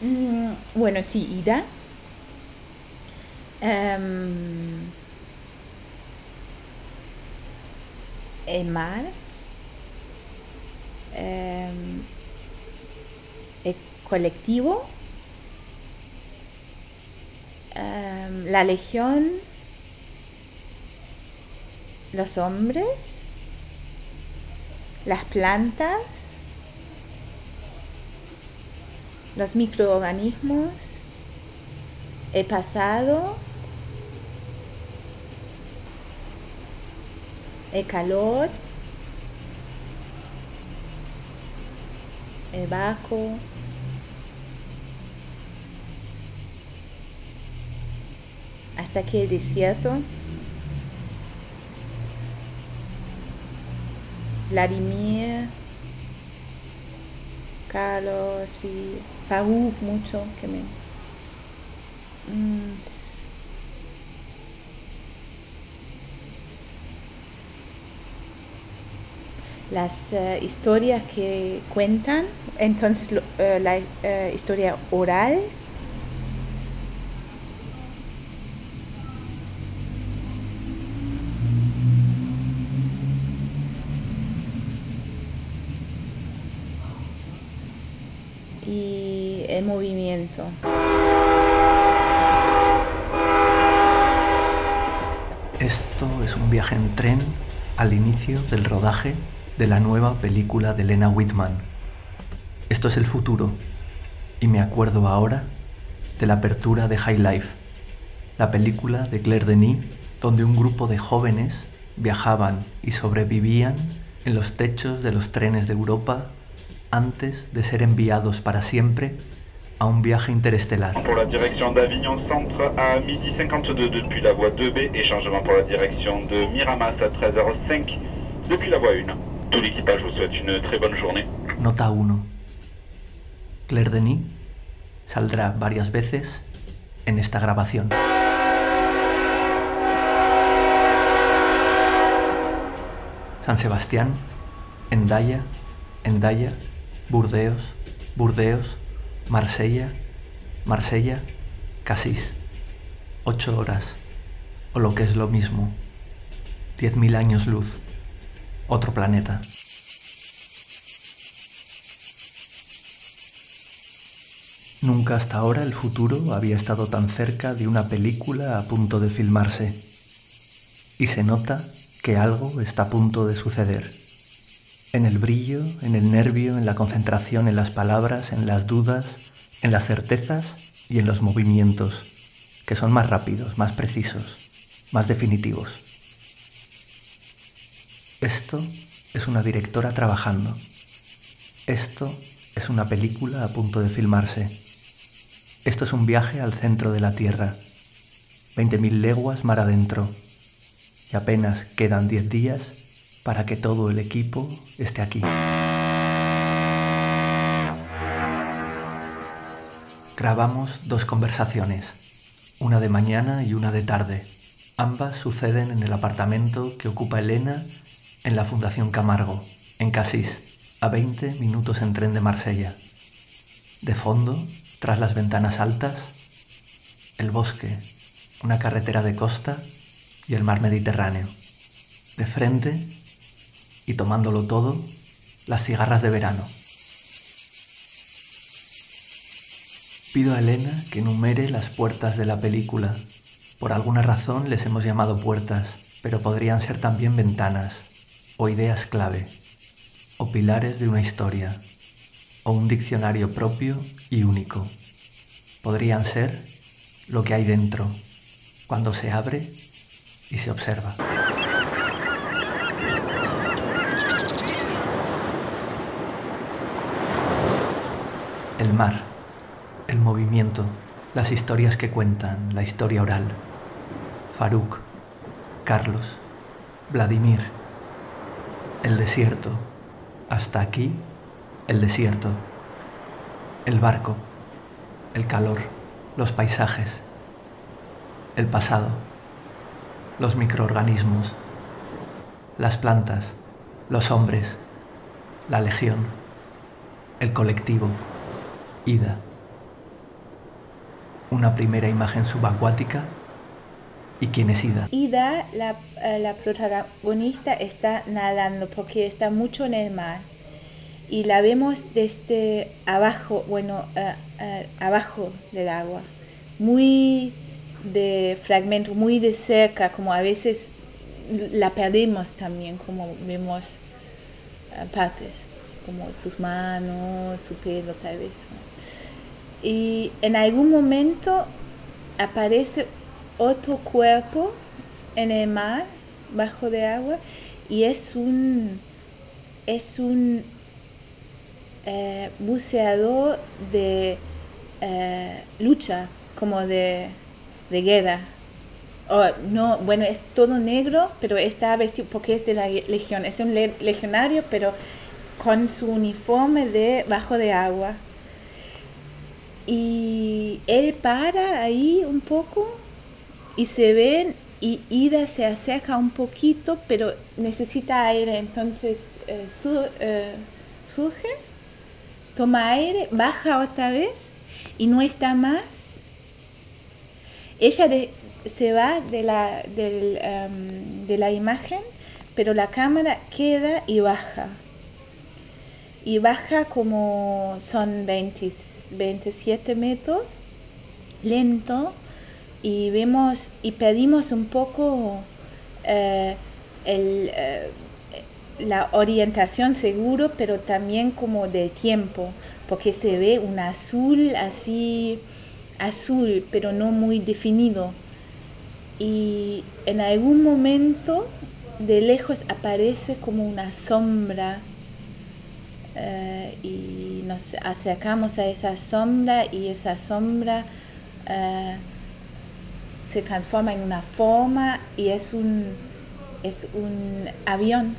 Mm, bueno, sí, Ida. Em, el mar. Em, el colectivo. Em, la legión. Los hombres. Las plantas. Los microorganismos. El pasado. el calor, el barco, hasta que el desierto, Vladimir, Carlos y Farouk mucho que me mm, las uh, historias que cuentan, entonces uh, la uh, historia oral. Movimiento. Esto es un viaje en tren al inicio del rodaje de la nueva película de Lena Whitman. Esto es el futuro y me acuerdo ahora de la apertura de High Life, la película de Claire Denis donde un grupo de jóvenes viajaban y sobrevivían en los techos de los trenes de Europa antes de ser enviados para siempre a un viaje interestelar. Pour la direction d'Avignon Centre à midi 52 depuis la voie 2B et changement pour la direction de Miramas à 13h05 depuis la voie 1. Tout l'équipage vous souhaite une très bonne journée. Nota 1. Claire Denis saldrá varias veces en esta grabación. San Sebastián, Endaya, Endaya, Burdeos, Burdeos, Marsella, Marsella, Casís. Ocho horas, o lo que es lo mismo, diez mil años luz otro planeta. Nunca hasta ahora el futuro había estado tan cerca de una película a punto de filmarse. Y se nota que algo está a punto de suceder. En el brillo, en el nervio, en la concentración, en las palabras, en las dudas, en las certezas y en los movimientos, que son más rápidos, más precisos, más definitivos. Esto es una directora trabajando. Esto es una película a punto de filmarse. Esto es un viaje al centro de la Tierra. 20.000 leguas mar adentro. Y apenas quedan 10 días para que todo el equipo esté aquí. Grabamos dos conversaciones, una de mañana y una de tarde. Ambas suceden en el apartamento que ocupa Elena en la Fundación Camargo, en Casís, a 20 minutos en tren de Marsella. De fondo, tras las ventanas altas, el bosque, una carretera de costa y el mar Mediterráneo. De frente, y tomándolo todo, las cigarras de verano. Pido a Elena que enumere las puertas de la película. Por alguna razón les hemos llamado puertas, pero podrían ser también ventanas, o ideas clave, o pilares de una historia, o un diccionario propio y único. Podrían ser lo que hay dentro, cuando se abre y se observa. El mar, el movimiento, las historias que cuentan, la historia oral. Faruk, Carlos, Vladimir, el desierto. Hasta aquí, el desierto. El barco, el calor, los paisajes, el pasado, los microorganismos, las plantas, los hombres, la legión, el colectivo, Ida, una primera imagen subacuática ¿Y quién es Ida? Ida, la, eh, la, protagonista, está nadando porque está mucho en el mar. Y la vemos desde abajo, bueno, eh, abajo del agua. Muy de fragmento, muy de cerca, como a veces la perdemos también, como vemos partes, como sus manos, su pelo tal vez. Y en algún momento aparece otro cuerpo en el mar, bajo de agua, y es un, es un eh, buceador de eh, lucha, como de, guerra. no, bueno, es todo negro, pero está vestido porque es de la legión. Es un legionario, pero con su uniforme de bajo de agua. Y él para ahí un poco y se ven y Ida se acerca un poquito, pero necesita aire, entonces eh, eh, surge, toma aire, baja otra vez y no está más. Ella se va de la, em, de la imagen, pero la cámara queda y baja. Y baja como son 27 metros, lento y vemos y pedimos un poco eh, eh, la orientación seguro, pero también como de tiempo, porque se ve un azul así, azul, pero no muy definido. Y en algún momento de lejos aparece como una sombra eh, y nos acercamos a esa sombra y esa sombra se transforma en una forma y es un, es un avión.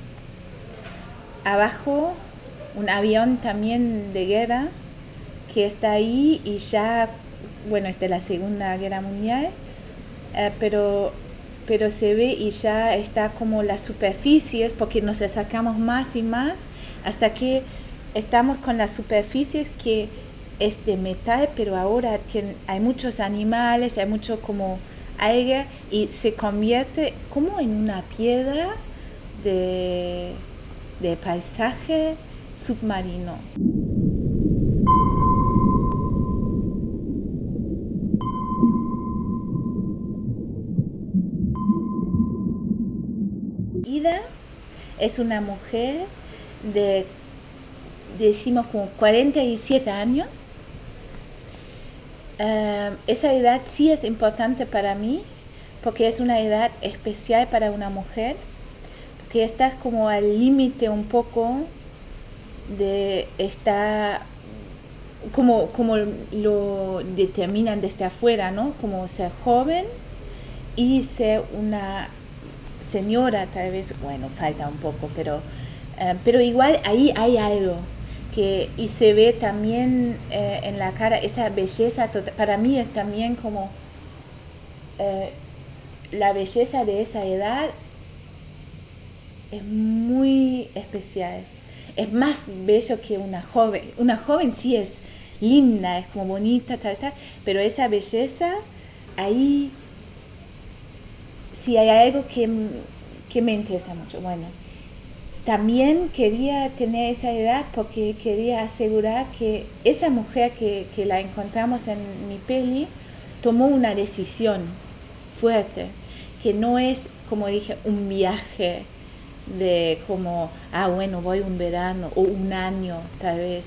Abajo, un avión también de guerra que está ahí y ya, bueno, es de la Segunda Guerra Mundial, eh, pero, pero se ve y ya está como las superficies, porque nos acercamos más y más hasta que estamos con las superficies que es de metal, pero ahora hay muchos animales, hay mucho como aire y se convierte como en una piedra de, paisaje submarino. Ida es una mujer de, decimos como 47 años, eh, esa edad sí es importante para mí porque es una edad especial para una mujer, que está como al límite un poco de estar, como, como lo determinan desde afuera, ¿no? Como ser joven y ser una señora, tal vez, bueno, falta un poco, pero, eh, pero igual ahí hay algo y se ve también eh, en la cara esa belleza, tota-, para mí es también como eh, la belleza de esa edad es muy especial. Es más bello que una joven. Una joven sí es linda, es como bonita, tal, tal, pero esa belleza, ahí sí hay algo que, que me interesa mucho. Bueno, también quería tener esa edad porque quería asegurar que esa mujer que, la encontramos en mi peli tomó una decisión fuerte, que no es, como dije, un viaje de como, ah, bueno, voy un verano o un año tal vez,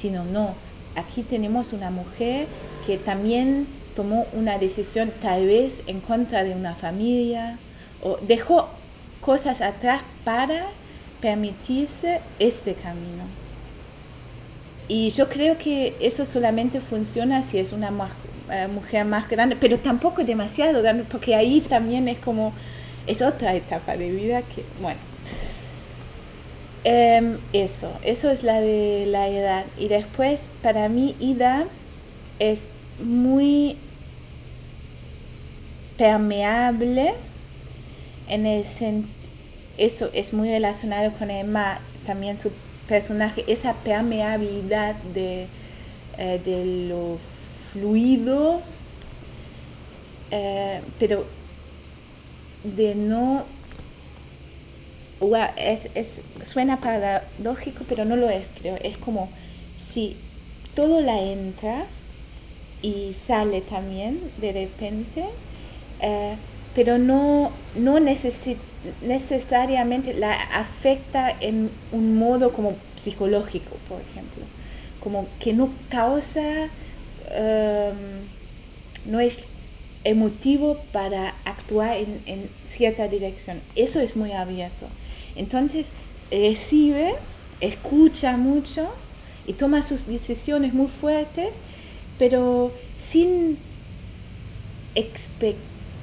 sino no, aquí tenemos una mujer que también tomó una decisión tal vez en contra de una familia o dejó cosas atrás para permitirse este camino. Y yo creo que eso solamente funciona si es una eh, mujer más grande, pero tampoco demasiado grande, porque ahí también es como, es otra etapa de vida que, bueno. Em, eso, eso es la de la edad. Y después, para mí, Ida es muy permeable en el sentido eso es muy relacionado con Emma, también su personaje, esa permeabilidad de, eh, de lo fluido eh, pero de no es, es, suena paradójico, pero no lo es, creo. Es como si todo la entra y sale también de repente, eh, pero no, no necesariamente la afecta en un modo como psicológico, por ejemplo. Como que no causa, em, no es emotivo para actuar en, en cierta dirección. Eso es muy abierto. Entonces recibe, escucha mucho y toma sus decisiones muy fuertes, pero sin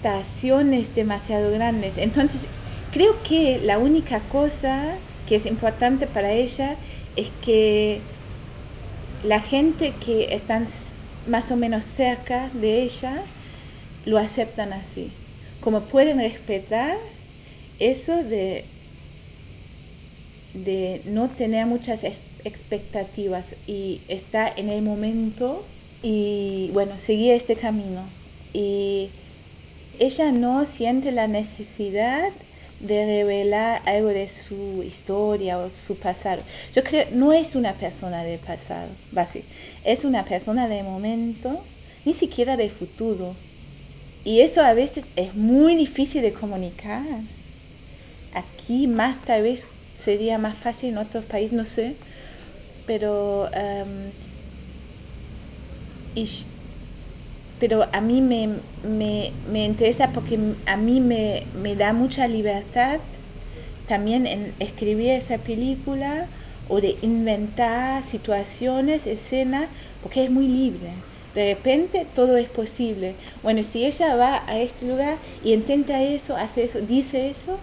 expectaciones demasiado grandes. Entonces creo que la única cosa que es importante para ella es que la gente que están más o menos cerca de ella lo aceptan así. Como pueden respetar eso de de no tener muchas expectativas y estar en el momento y bueno, seguir este camino. Y ella no siente la necesidad de revelar algo de su historia o su pasado. Yo creo, no es una persona del pasado, es una persona del momento, ni siquiera del futuro. Y eso a veces es muy difícil de comunicar. Aquí más tal vez sería más fácil en otros países, no sé, pero, em, pero a mí me, me, interesa porque a mí me, me, da mucha libertad también en escribir esa película o de inventar situaciones, escenas, porque es muy libre. De repente todo es posible. Bueno, si ella va a este lugar y intenta eso, hace eso, dice eso,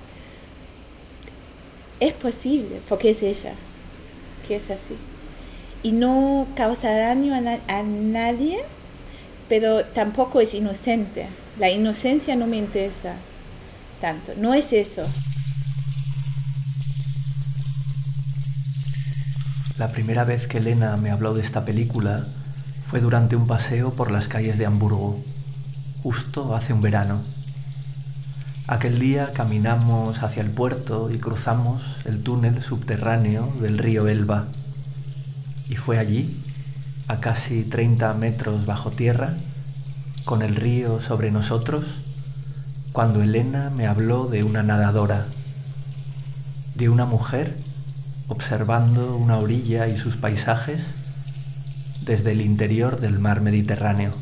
es posible, porque es ella, que es así. Y no causa daño a, nadie, pero tampoco es inocente. La inocencia no me interesa tanto, no es eso. La primera vez que Elena me habló de esta película fue durante un paseo por las calles de Hamburgo, justo hace un verano. Aquel día caminamos hacia el puerto y cruzamos el túnel subterráneo del río Elba. Y fue allí, a casi 30 metros bajo tierra, con el río sobre nosotros, cuando Elena me habló de una nadadora, de una mujer observando una orilla y sus paisajes desde el interior del mar Mediterráneo.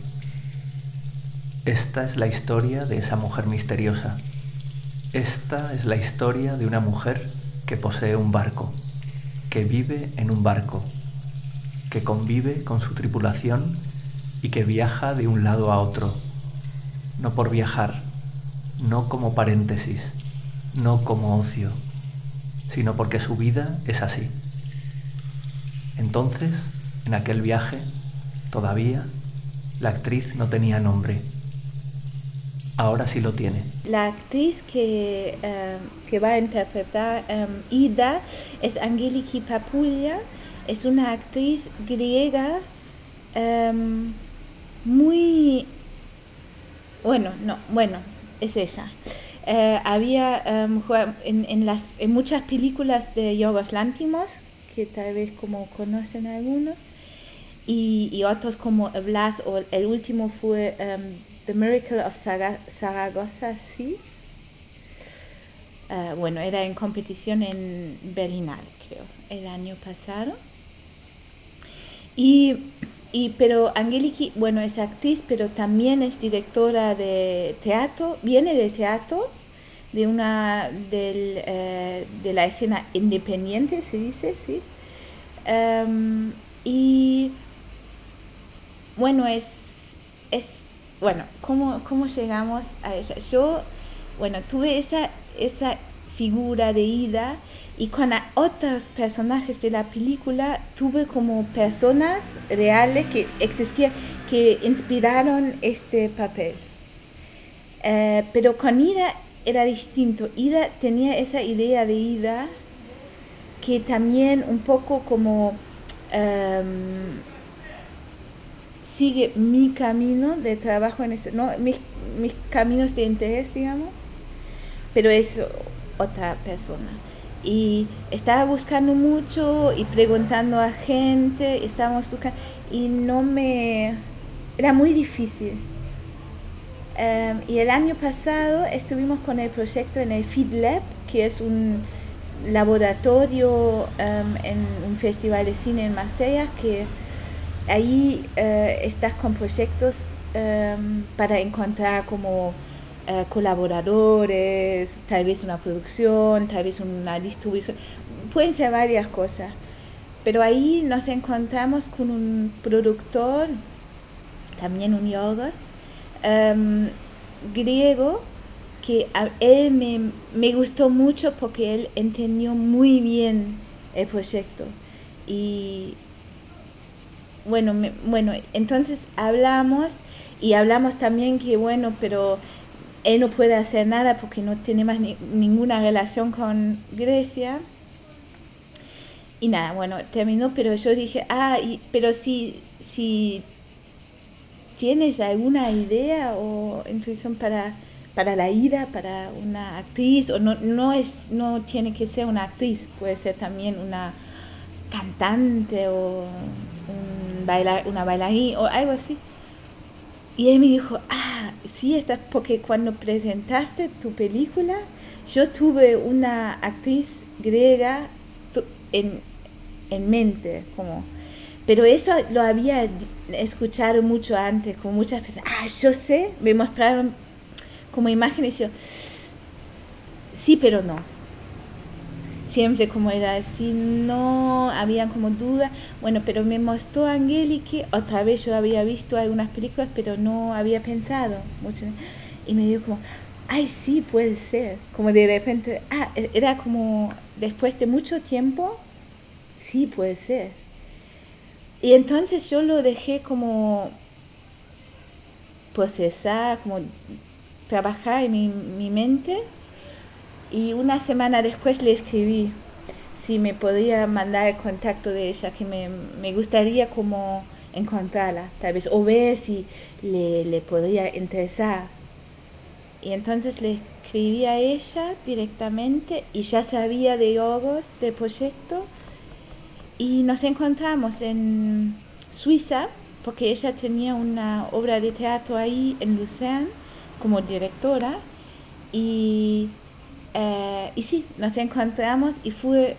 Esta es la historia de esa mujer misteriosa. Esta es la historia de una mujer que posee un barco, que vive en un barco, que convive con su tripulación y que viaja de un lado a otro, no por viajar, no como paréntesis, no como ocio, sino porque su vida es así. Entonces, en aquel viaje, todavía, la actriz no tenía nombre ahora sí lo tiene. La actriz que, em, que va a interpretar um, Ida es Angeliki Papulia, es una actriz griega em, muy... Bueno, no, bueno, es ella. Eh, había en, en, las, en muchas películas de Yorgos Lantimos, que tal vez como conocen algunos, y, y otros como Blas, o el último fue The Miracle of Zaragoza, sí. Ah, bueno, era en competición en Berlinal, creo, el año pasado. Y, y, pero Angeliki, bueno, es actriz, pero también es directora de teatro, viene de teatro, de una del, eh, de la escena independiente, se dice, sí. Em, y bueno, es, es bueno, ¿cómo, ¿cómo llegamos a ella? Yo, bueno, tuve esa, esa figura de Ida y con otros personajes de la película tuve como personas reales que existían, que inspiraron este papel. Eh, pero con Ida era distinto. Ida tenía esa idea de Ida que también un poco como... Em, sigue mi camino de trabajo en eso, no mis, mis caminos de interés, digamos, pero es otra persona. Y estaba buscando mucho y preguntando a gente, estábamos buscando, y no me... era muy difícil. Em, y el año pasado estuvimos con el proyecto en el Feed Lab, que es un laboratorio em, en un festival de cine en Marsella, que ahí eh, estás con proyectos em, para encontrar como eh, colaboradores, tal vez una producción, tal vez una distribución, pueden ser varias cosas. Pero ahí nos encontramos con un productor, también un yoga, em, griego, que a él me, me, gustó mucho porque él entendió muy bien el proyecto. Y bueno, bueno, entonces hablamos y hablamos también que bueno, pero él no puede hacer nada porque no tiene más ninguna relación con Grecia. Y nada, bueno, terminó, pero yo dije, ah, pero si, si tienes alguna idea o intuición para, para la ida, para una actriz, o no, no, es, no tiene que ser una actriz, puede ser también una cantante o un bailar, una bailarín o algo así. Y él me dijo, ah, sí, está, porque cuando presentaste tu película, yo tuve una actriz griega en, en mente, como, pero eso lo había escuchado mucho antes, con muchas personas, ah, yo sé, me mostraron como imágenes, yo, sí, pero no, siempre como era así, no había como duda. Bueno, pero me mostró Angélique, otra vez yo había visto algunas películas, pero no había pensado mucho. Y me dijo como, ay, sí, puede ser. Como de repente, ah, e-, era como después de mucho tiempo, sí, puede ser. Y entonces yo lo dejé como procesar, como trabajar en mi, mi mente y una semana después le escribí si me podía mandar el contacto de ella, que me, me gustaría como encontrarla, tal vez, o ver si le, le podría interesar. Y entonces le escribí a ella directamente y ya sabía de Yogos, del proyecto, y nos encontramos en Suiza, porque ella tenía una obra de teatro ahí en Lucerne como directora, y eh, y sí, nos encontramos y fue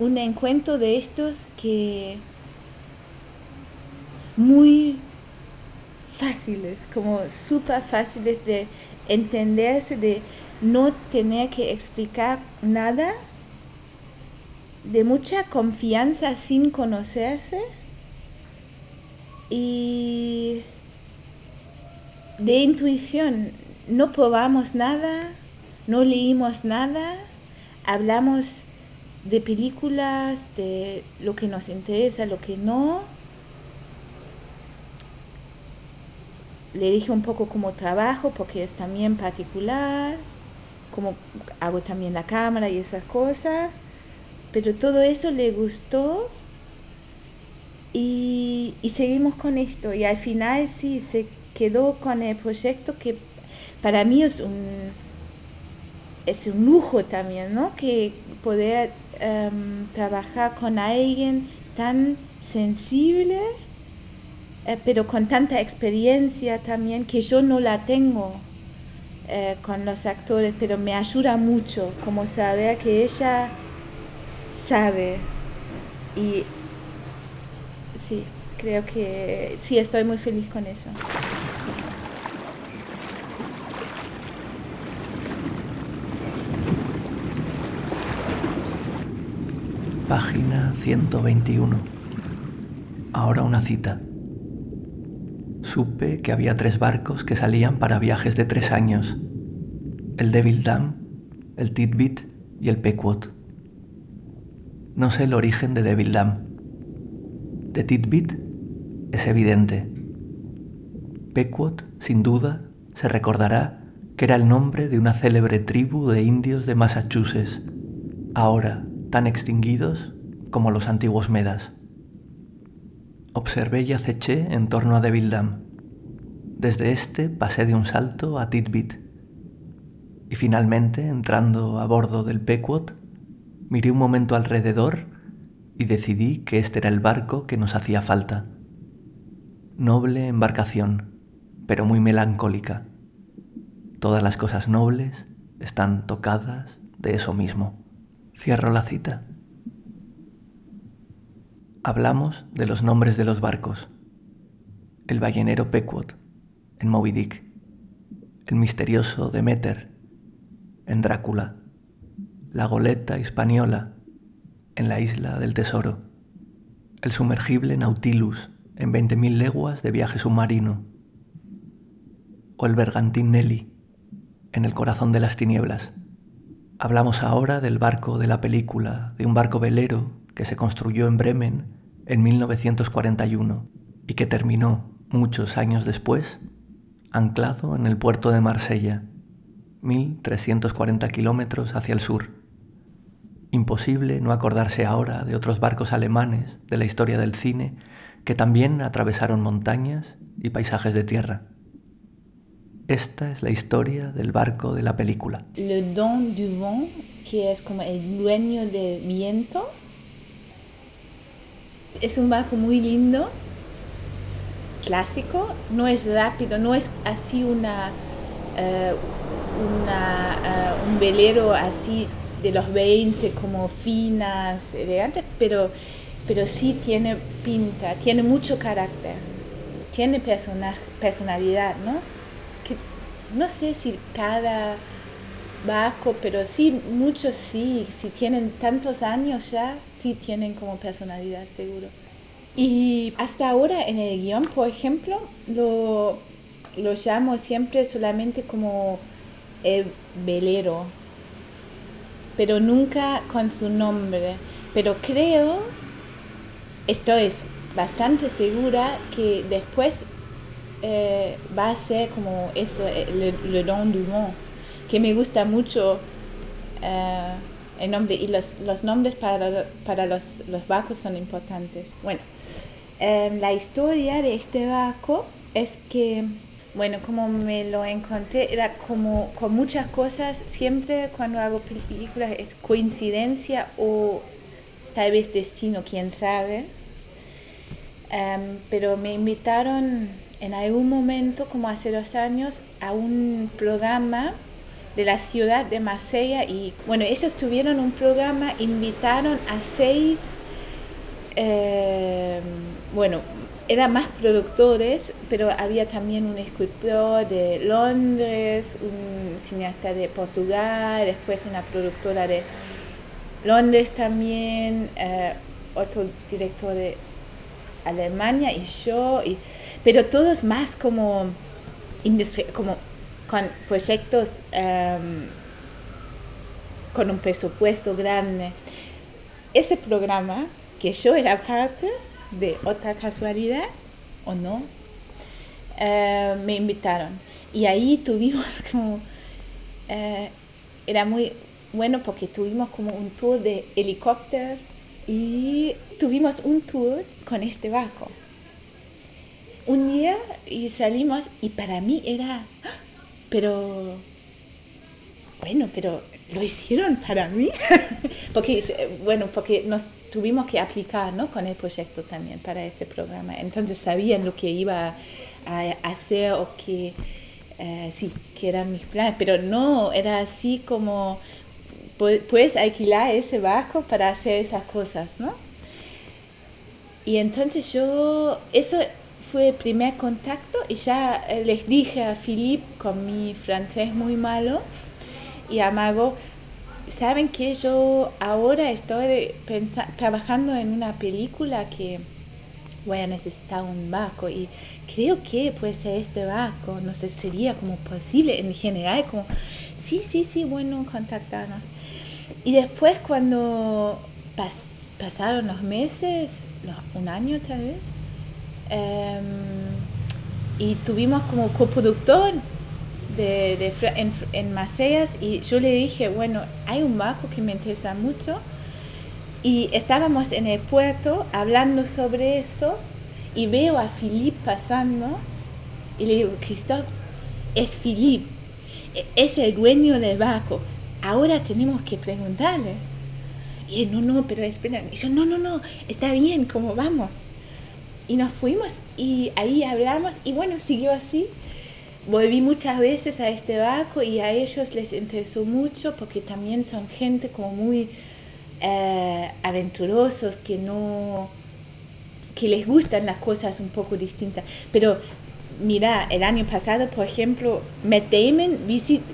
un encuentro de estos que muy fáciles, como súper fáciles de entenderse, de no tener que explicar nada, de mucha confianza sin conocerse y de intuición. No probamos nada, no leímos nada, hablamos de películas, de lo que nos interesa, lo que no. Le dije un poco cómo trabajo, porque es también particular, cómo hago también la cámara y esas cosas. Pero todo eso le gustó y, y seguimos con esto. Y al final sí, se quedó con el proyecto que para mí es un es un lujo también, ¿no? Que poder em, trabajar con alguien tan sensible, eh, pero con tanta experiencia también, que yo no la tengo eh, con los actores, pero me ayuda mucho, como saber que ella sabe. Y sí, creo que sí, estoy muy feliz con eso. Página 121. Ahora una cita. Supe que había tres barcos que salían para viajes de tres años. El Devil Dam, el Titbit y el Pequot. No sé el origen de Devil Dam. De Titbit es evidente. Pequot, sin duda, se recordará que era el nombre de una célebre tribu de indios de Massachusetts, ahora tan extinguidos como los antiguos Medas. observé y aceché en torno a Devil Dam. Desde este pasé de un salto a Titbit. Y finalmente, entrando a bordo del Pequot, miré un momento alrededor y decidí que este era el barco que nos hacía falta. Noble embarcación, pero muy melancólica. Todas las cosas nobles están tocadas de eso mismo. Cierro la cita. Hablamos de los nombres de los barcos. El ballenero Pequot, en Moby Dick. El misterioso Demeter, en Drácula. La goleta española, en la isla del tesoro. El sumergible Nautilus, en 20.000 leguas de viaje submarino. O el bergantín Nelly, en el corazón de las tinieblas. Hablamos ahora del barco de la película, de un barco velero que se construyó en Bremen en 1941 y que terminó muchos años después anclado en el puerto de Marsella, 1.340 kilómetros hacia el sur. Imposible no acordarse ahora de otros barcos alemanes de la historia del cine que también atravesaron montañas y paisajes de tierra. Esta es la historia del barco de la película. Le Don du Vent, que es como el dueño del viento, es un barco muy lindo, clásico, no es rápido, no es así una, eh, uh, un velero así de los 20 como finas, elegantes, pero, pero sí tiene pinta, tiene mucho carácter, tiene persona, personalidad, ¿no? No sé si cada barco, pero sí, muchos sí, si tienen tantos años ya, sí tienen como personalidad, seguro. Y hasta ahora en el guion, por ejemplo, lo, lo llamo siempre solamente como el velero, pero nunca con su nombre. Pero creo, estoy bastante segura que después eh, va a ser como eso, le, le don du vent, que me gusta mucho. Eh, el nombre y los, los nombres para, para los, los, barcos son importantes. Bueno, eh, la historia de este barco es que, bueno, como me lo encontré, era como con muchas cosas, siempre cuando hago películas es coincidencia o tal vez destino, quién sabe. Um, pero me invitaron en algún momento, como hace dos años, a un programa de la ciudad de Marsella y bueno, ellos tuvieron un programa, invitaron a seis, eh, bueno, eran más productores, pero había también un escritor de Londres, un cineasta de Portugal, después una productora de Londres también, eh, otro director de Alemania y yo, y, pero todos más como, como con proyectos um, con un presupuesto grande. Ese programa, que yo era parte de otra casualidad, o no, uh, me invitaron. Y ahí tuvimos como, uh, era muy bueno porque tuvimos como un tour de helicóptero y tuvimos un tour con este barco. Un día y salimos y para mí era, pero bueno, pero lo hicieron para mí, porque bueno, porque nos tuvimos que aplicar, ¿no? Con el proyecto también para este programa, entonces sabían lo que iba a hacer o que eh, sí, que eran mis planes, pero no era así como puedes alquilar ese barco para hacer esas cosas, ¿no? Y entonces yo, eso fue el primer contacto y ya eh, les dije a Philippe con mi francés muy malo y a Mago, saben que yo ahora estoy trabajando en una película que voy a necesitar un barco y creo que puede ser este barco, no sé, sería como posible en general, como, sí, sí, sí, bueno, contactarnos. Y después cuando pasaron los meses, un año tal vez, Em, y tuvimos como coproductor de, de, en, en Maceas y yo le dije, bueno, hay un barco que me interesa mucho y estábamos en el puerto hablando sobre eso y veo a Philippe pasando y le digo, Christophe, es Philippe, e-, es el dueño del barco, ahora tenemos que preguntarle. Y él, no, no, pero espera. Y yo, no, no, no, está bien, ¿cómo vamos? Y nos fuimos y ahí hablamos y bueno, siguió así. Volví muchas veces a este barco y a ellos les interesó mucho porque también son gente como muy eh, aventurosos que no que les gustan las cosas un poco distintas. Pero mira, el año pasado, por ejemplo, Matt Damon,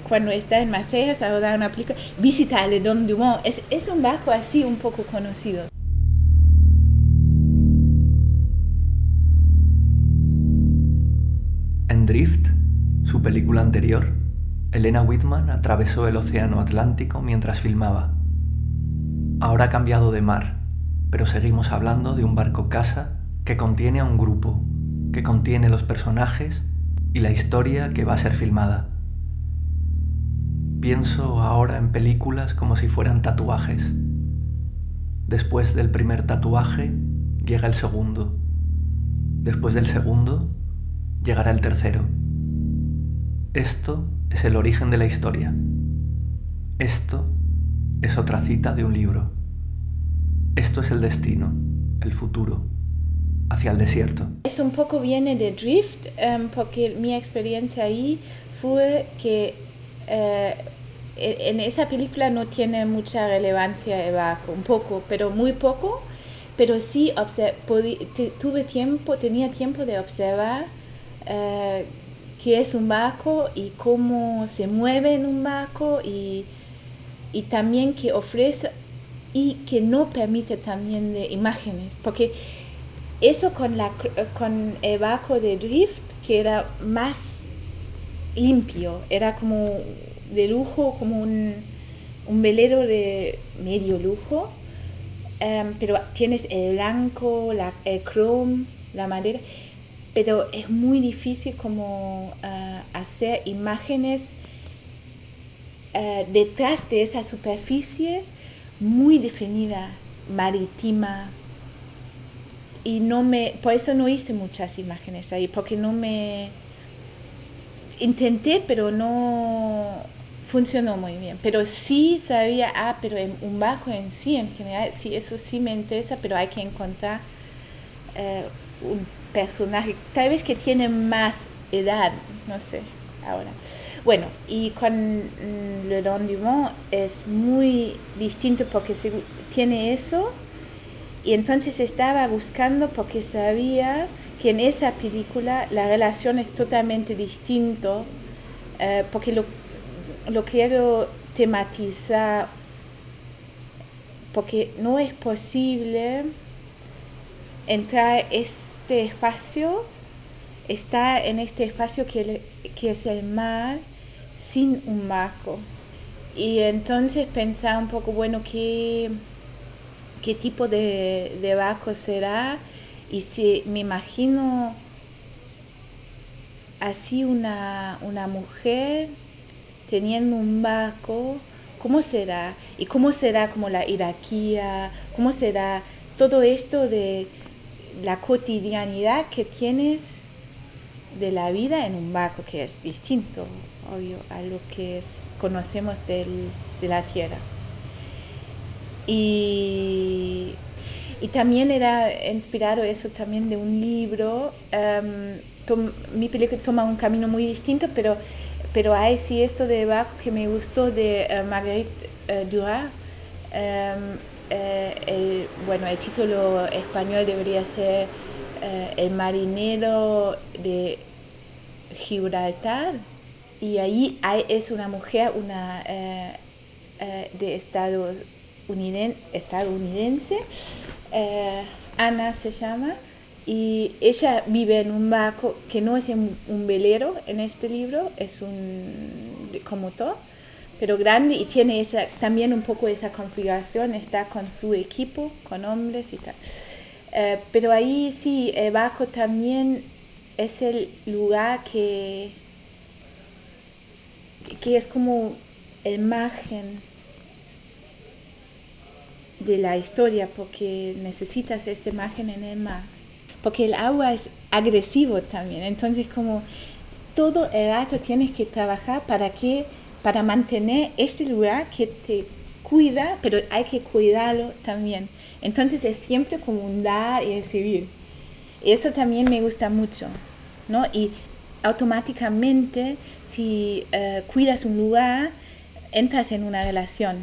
cuando está en Marsella, a dar una película, visita a Le Don Dumont. Es, es un barco así un poco conocido. Drift, su película anterior, Elena Whitman atravesó el Océano Atlántico mientras filmaba. Ahora ha cambiado de mar, pero seguimos hablando de un barco casa que contiene a un grupo que contiene los personajes y la historia que va a ser filmada. Pienso ahora en películas como si fueran tatuajes. Después del primer tatuaje llega el segundo. Después del segundo llegará el tercero. Esto es el origen de la historia. Esto es otra cita de un libro. Esto es el destino, el futuro hacia el desierto. Es un poco viene de Drift, em, porque mi experiencia ahí fue que eh, e-, en esa película no tiene mucha relevancia el un poco, pero muy poco, pero sí tuve tiempo, tenía tiempo de observar eh, qué es un barco y cómo se mueve en un barco y, y también que ofrece y que no permite también de imágenes, porque eso con, la, con el barco de drift, que era más limpio, era como de lujo, como un, velero de medio lujo, em, pero tienes el blanco, la, el chrome, la madera, pero es muy difícil como eh, hacer imágenes eh, detrás de esa superficie muy definida, marítima, y no me, por eso no hice muchas imágenes ahí, porque no me intenté, pero no funcionó muy bien. Pero sí sabía, ah, pero en un bajo en sí, en general, sí, eso sí me interesa, pero hay que encontrar eh, un personaje, tal vez que tiene más edad, no sé, ahora. Bueno, y con mm, Le Don Dumont es muy distinto porque tiene eso, y entonces estaba buscando porque sabía que en esa película la relación es totalmente distinto, eh, porque lo, lo quiero tematizar, porque no es posible entrar este espacio, estar en este espacio que, que es el mar sin un marco. Y entonces pensar un poco, bueno, que qué tipo de, de barco será y si me imagino así una, una mujer teniendo un barco, ¿cómo será? ¿Y cómo será como la jerarquía? ¿Cómo será todo esto de la cotidianidad que tienes de la vida en un barco que es distinto, obvio, a lo que conocemos de la tierra? Y, y también era inspirado eso también de un libro. Um, mi película toma un camino muy distinto, pero, pero hay sí esto de bajo que me gustó de uh, Marguerite uh, Duras. Um, eh, el, bueno, el título español debería ser uh, El marinero de Gibraltar. Y ahí hay, es una mujer una, de Estados estadounidense, eh, Ana se llama, y ella vive en un barco que no es un, velero en este libro, es un como todo, pero grande y tiene esa, también un poco esa configuración, está con su equipo, con hombres y tal. Eh, pero ahí sí, el barco también es el lugar que, que es como el margen de la historia porque necesitas esta imagen en el mar. porque el agua es agresivo también. Entonces como todo el rato tienes que trabajar para que para mantener este lugar que te cuida, pero hay que cuidarlo también. Entonces es siempre como un dar y recibir. Eso también me gusta mucho, ¿no? Y automáticamente si eh, cuidas un lugar, entras en una relación.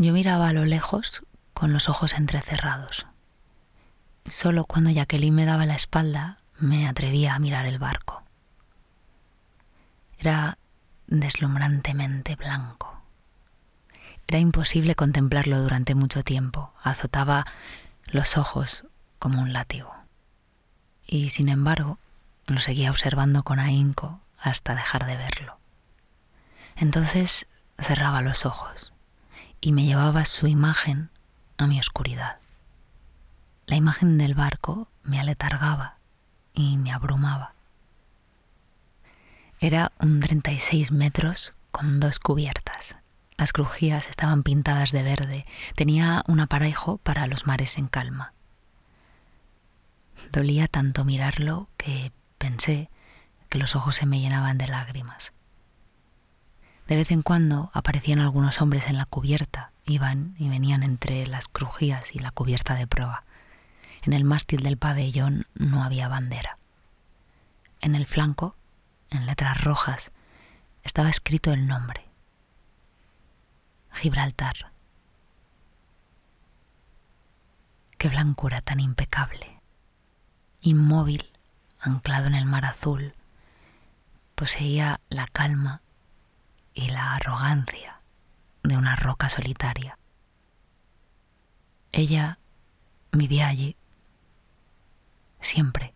Yo miraba a lo lejos con los ojos entrecerrados. Solo cuando Jacqueline me daba la espalda me atrevía a mirar el barco. Era deslumbrantemente blanco. Era imposible contemplarlo durante mucho tiempo. Azotaba los ojos como un látigo. Y sin embargo, lo seguía observando con ahínco hasta dejar de verlo. Entonces cerraba los ojos y me llevaba su imagen a mi oscuridad. La imagen del barco me aletargaba y me abrumaba. Era un 36 metros con dos cubiertas. Las crujías estaban pintadas de verde. Tenía un aparejo para los mares en calma. Dolía tanto mirarlo que pensé que los ojos se me llenaban de lágrimas. De vez en cuando aparecían algunos hombres en la cubierta, iban y venían entre las crujías y la cubierta de proa. En el mástil del pabellón no había bandera. En el flanco, en letras rojas, estaba escrito el nombre. Gibraltar. Qué blancura tan impecable. Inmóvil, anclado en el mar azul, poseía la calma y la arrogancia de una roca solitaria. Ella vivía allí. Siempre,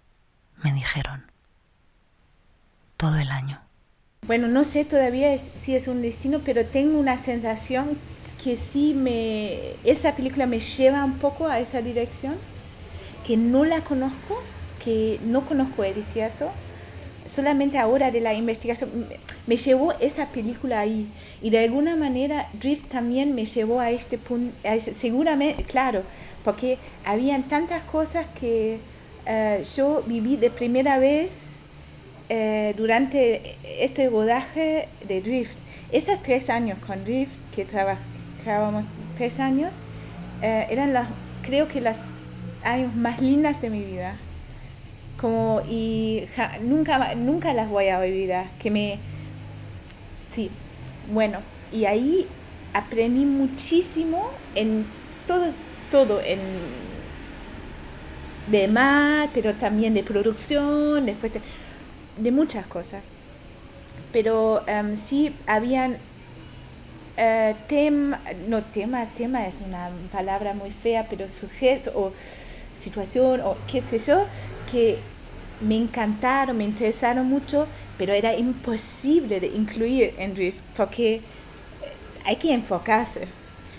me dijeron. Todo el año. Bueno, no sé todavía si es un destino, pero tengo una sensación que sí me... Esa película me lleva un poco a esa dirección, que no la conozco, que no conozco el desierto, solamente ahora de la investigación me llevó esa película ahí y de alguna manera Drift también me llevó a este punto, seguramente, claro, porque habían tantas cosas que eh, yo viví de primera vez eh, durante este rodaje de Drift. Esos tres años con Drift, que trabajábamos tres años, eh, eran las, creo que las años más lindas de mi vida como y nunca nunca las voy a olvidar que me sí bueno y ahí aprendí muchísimo en todo todo en de mar pero también de producción después de, muchas cosas. Pero um, sí habían uh, tema no tema tema es una palabra muy fea pero sujeto o situación o qué sé yo que me encantaron, me interesaron mucho, pero era imposible de incluir en Drift porque hay que enfocarse.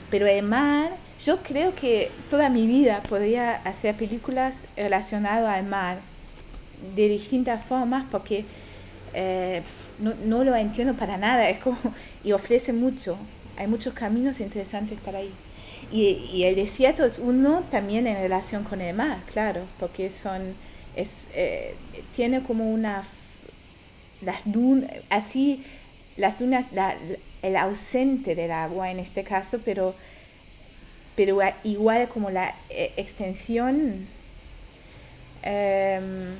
Pero además, yo creo que toda mi vida podría hacer películas relacionadas al mar de distintas formas porque eh, no, lo entiendo para nada es como, y ofrece mucho. Hay muchos caminos interesantes para ir. Y el desierto es uno también en relación con el mar, claro, porque son es, eh, tiene como una, las dunas, así, las dunas, el ausente del agua en este caso, pero, pero igual como la eh, extensión, em,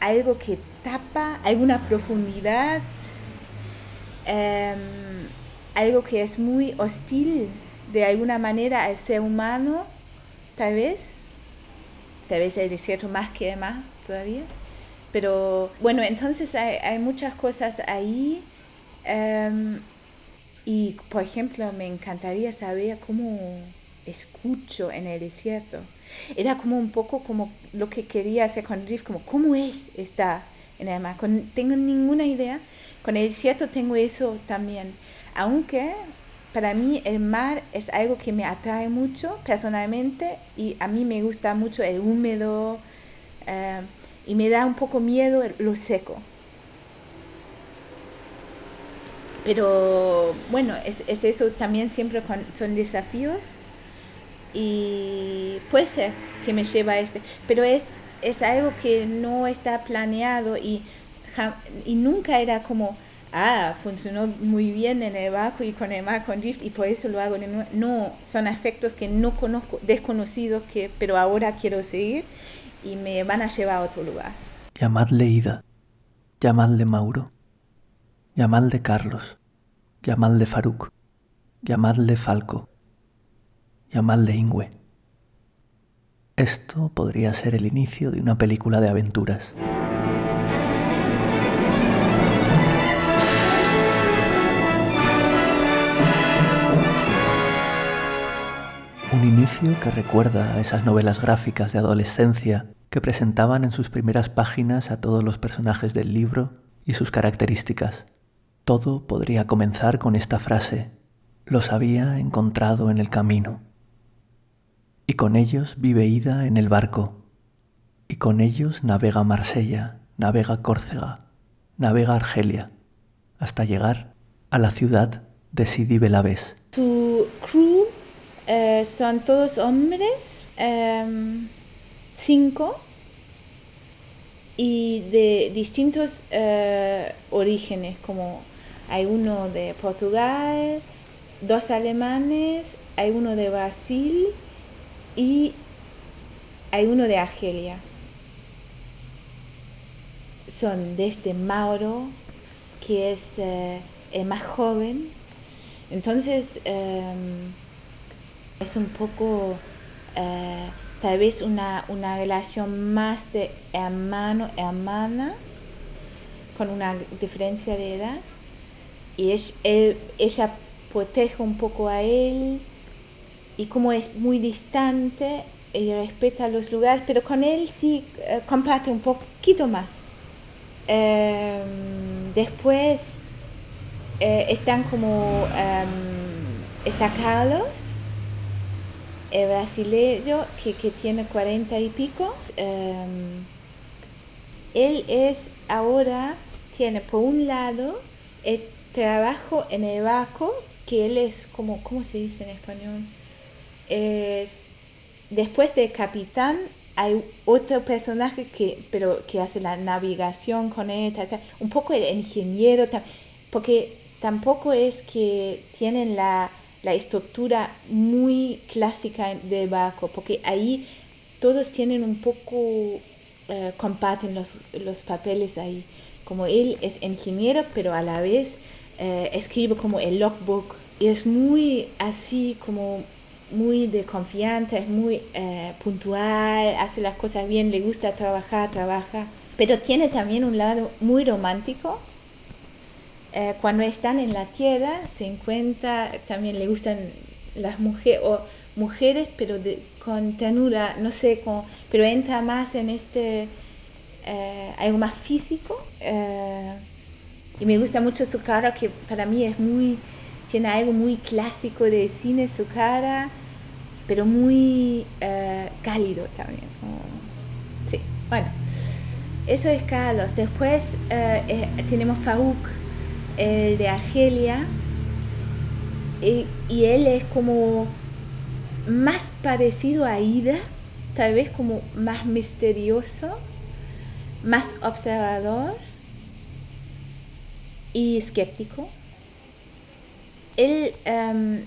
algo que tapa, alguna profundidad, em, algo que es muy hostil de alguna manera al ser humano, tal vez tal vez el desierto más que más todavía. Pero bueno, entonces hay, muchas cosas ahí. Em, y por ejemplo, me encantaría saber cómo escucho en el desierto. Era como un poco como lo que quería hacer con Riff, como cómo es estar en el mar. Tengo ninguna idea. Con el desierto tengo eso también. Aunque para mí el mar es algo que me atrae mucho personalmente y a mí me gusta mucho el húmedo eh, y me da un poco miedo lo seco. Pero bueno, es, es eso también siempre son desafíos y puede ser que me lleva a este, pero es, es algo que no está planeado y nunca era como, ah, funcionó muy bien en el barco y con el mar con drift y por eso lo hago. No, son aspectos que no conozco, desconocidos, que, pero ahora quiero seguir y me van a llevar a otro lugar. Llamadle Ida, llamadle Mauro, llamadle Carlos, llamadle Faruk, llamadle Falco, llamadle Ingüe. Esto podría ser el inicio de una película de aventuras. Un inicio que recuerda a esas novelas gráficas de adolescencia que presentaban en sus primeras páginas a todos los personajes del libro y sus características. Todo podría comenzar con esta frase, los había encontrado en el camino. Y con ellos vive Ida en el barco, y con ellos navega Marsella, navega Córcega, navega Argelia, hasta llegar a la ciudad de Sidi Belabés. Su eh, son todos hombres, em, cinco, y de distintos eh, orígenes, como hay uno de Portugal, dos alemanes, hay uno de Brasil y hay uno de Argelia. Son desde Mauro, que es eh, el más joven. Entonces, em, es un poco eh, tal vez una, relación más de hermano, hermana, con una diferencia de edad. Y ella protege un poco a él y como es muy distante, ella respeta los lugares, pero con él sí eh, comparte un poquito más. Em, después eh, están como, em, está el brasileño que, tiene 40 y pico. Em, él es ahora, tiene por un lado el trabajo en el barco, que él es como, ¿cómo se dice en español? Es, después del capitán hay otro personaje que, pero que hace la navegación con él, un poco el ingeniero, porque tampoco es que tienen la la estructura muy clásica del barco, porque ahí todos tienen un poco, eh, comparten los, los, papeles ahí. Como él es ingeniero, pero a la vez eh, escribe como el logbook. Y es muy así, como muy de confianza, es muy eh, puntual, hace las cosas bien, le gusta trabajar, trabaja. Pero tiene también un lado muy romántico eh, cuando están en la tierra se encuentra, también le gustan las mujeres, o mujeres, pero con ternura, no sé, pero entra más en este, eh, algo más físico. Eh, y me gusta mucho su cara, que para mí es muy, tiene algo muy clásico de cine, su cara, pero muy cálido también. sí, bueno, eso es Carlos. Después tenemos Farouk el de Argelia, y, él es como más parecido a Ida, tal vez como más misterioso, más observador y escéptico. Él em,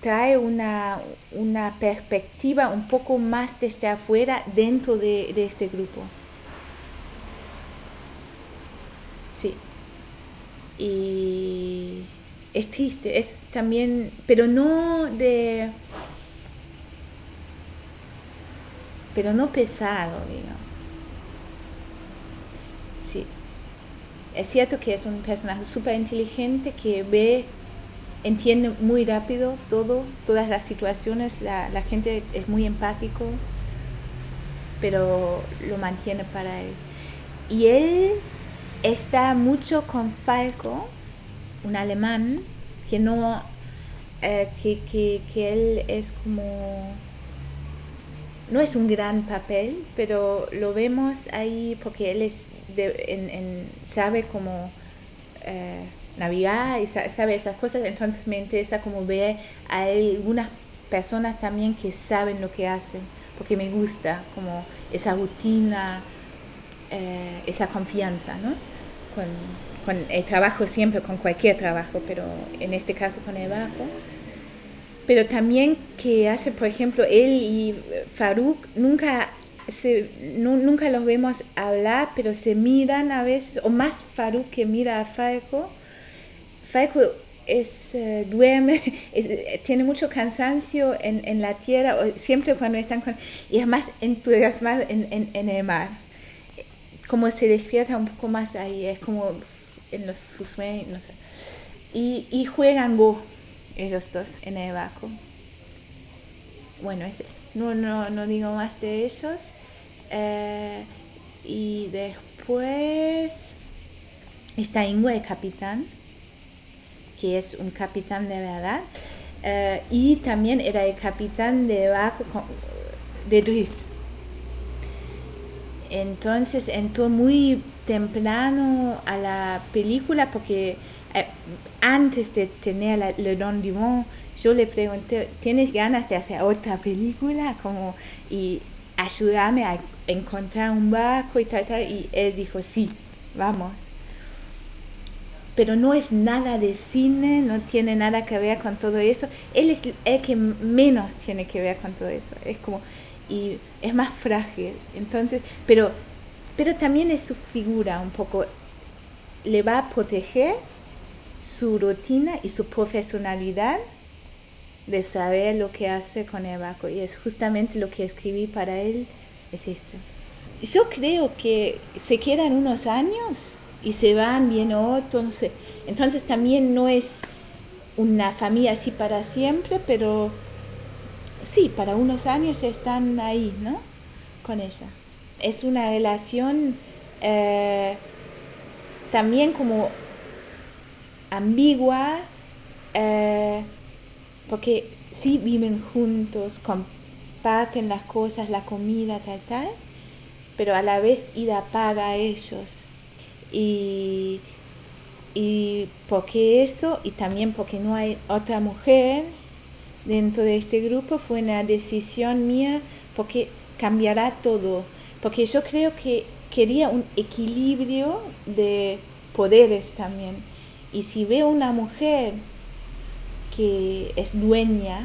trae una, perspectiva un poco más desde afuera dentro de, de este grupo. Sí y es triste, es también, pero no de, pero no pesado, digamos. Sí, es cierto que es un personaje súper inteligente que ve, entiende muy rápido todo, todas las situaciones, la, la gente es muy empático, pero lo mantiene para él. Y él está mucho con Falco, un alemán que no, eh, que, que, que él es como no es un gran papel, pero lo vemos ahí porque él es sabe cómo eh, navegar y sabe esas cosas, entonces me interesa como ver a algunas personas también que saben lo que hacen, porque me gusta como esa rutina, eh, esa confianza, ¿no? Con, el trabajo siempre, con cualquier trabajo, pero en este caso con el bajo pero también que hace, por ejemplo, él y Farouk nunca, se, nunca los vemos hablar, pero se miran a veces, o más Farouk que mira a Falco. Falco es, eh, duerme, tiene mucho cansancio en, en, la tierra, siempre cuando están con, y es más entusiasmado en, en, en, el mar. Como se despierta un poco más ahí, es como en los, sus sueños, no sé. Y, juegan Go ellos dos en el barco. Bueno, no, no, no digo más de ellos. Eh, y después está Ingo, el capitán, que es un capitán de verdad. Eh, y también era el capitán de barco de drift. Entonces entró muy temprano a la película porque eh, antes de tener la, Le Don Dumont, yo le pregunté, ¿tienes ganas de hacer otra película? Como, y ayudarme a encontrar un barco y tal, tal. Y él dijo, sí, vamos. Pero no es nada de cine, no tiene nada que ver con todo eso. Él es el que menos tiene que ver con todo eso. Es como, y es más frágil. Entonces, pero, pero también es su figura un poco. Le va a proteger su rutina y su profesionalidad de saber lo que hace con el barco. Y es justamente lo que escribí para él, es esto. Yo creo que se quedan unos años y se van, bien otros. Entonces también no es una familia así para siempre, pero sí, para unos años están ahí, ¿no? Con ella. Es una relación eh, también como ambigua, eh, porque sí viven juntos, comparten las cosas, la comida, tal, tal, pero a la vez Ida paga a ellos. Y, y porque eso, y también porque no hay otra mujer dentro de este grupo, fue una decisión mía, porque cambiará todo. Porque yo creo que quería un equilibrio de poderes también y si veo una mujer que es dueña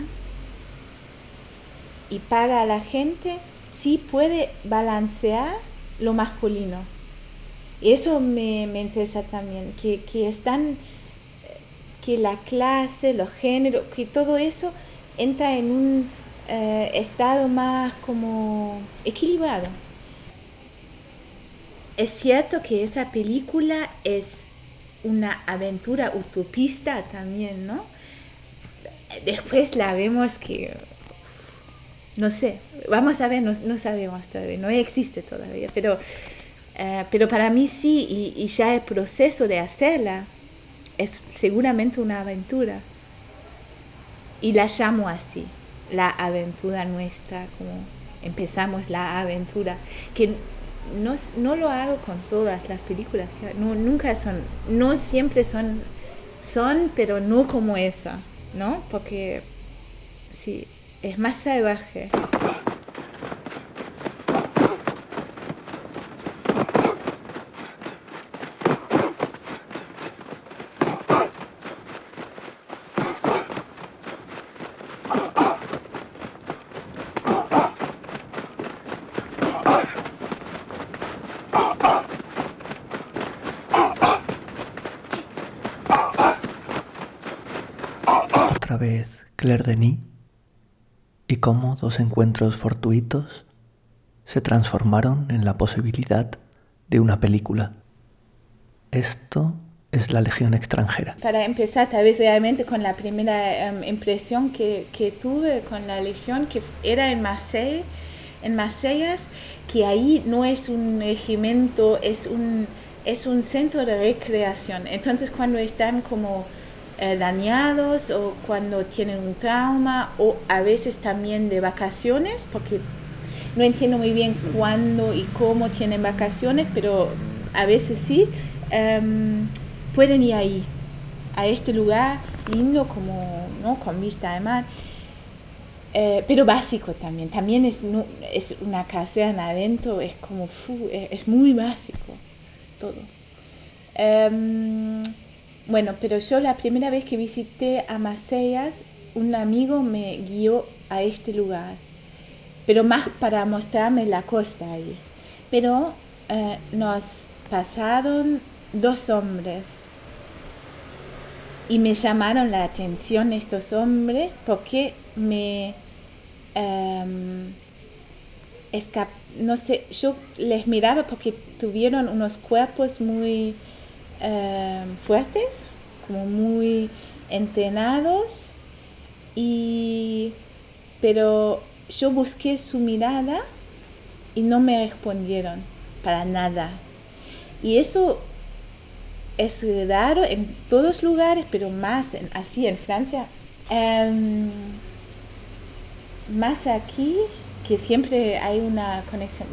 y paga a la gente, sí puede balancear lo masculino. Y eso me, interesa también, que, que están, que la clase, los géneros, que todo eso entra en un eh, estado más como equilibrado. Es cierto que esa película es una aventura utopista también, ¿no? Después la vemos que, no sé, vamos a ver, no, sabemos todavía, no existe todavía, pero, eh, pero para mí sí, y, ya el proceso de hacerla es seguramente una aventura. Y la llamo así, la aventura nuestra, como empezamos la aventura, que no, no lo hago con todas las películas, no, nunca son, no siempre son, son, pero no como esa, ¿no? Porque sí, es más salvaje. Vez Claire Denis y cómo dos encuentros fortuitos se transformaron en la posibilidad de una película. Esto es la Legión extranjera. Para empezar, tal vez realmente con la primera em, impresión que, que, tuve con la Legión, que era en Marseille, en Marsella, que ahí no es un regimiento, es un, es un centro de recreación. Entonces cuando están como eh, dañados o cuando tienen un trauma o a veces también de vacaciones, porque no entiendo muy bien cuándo y cómo tienen vacaciones, pero a veces sí, em, pueden ir ahí, a este lugar lindo como, ¿no? Con vista de mar. Eh, pero básico también, también es, es una caserna adentro, es como, es, muy básico todo. Em, bueno, pero yo la primera vez que visité a Maceias, un amigo me guió a este lugar, pero más para mostrarme la costa ahí. Pero eh, nos pasaron dos hombres y me llamaron la atención estos hombres porque me em, no sé, yo les miraba porque tuvieron unos cuerpos muy em, fuertes, como muy entrenados, y, pero yo busqué su mirada y no me respondieron para nada. Y eso es raro en todos lugares, pero más así en Francia. Em, más aquí, que siempre hay una conexión.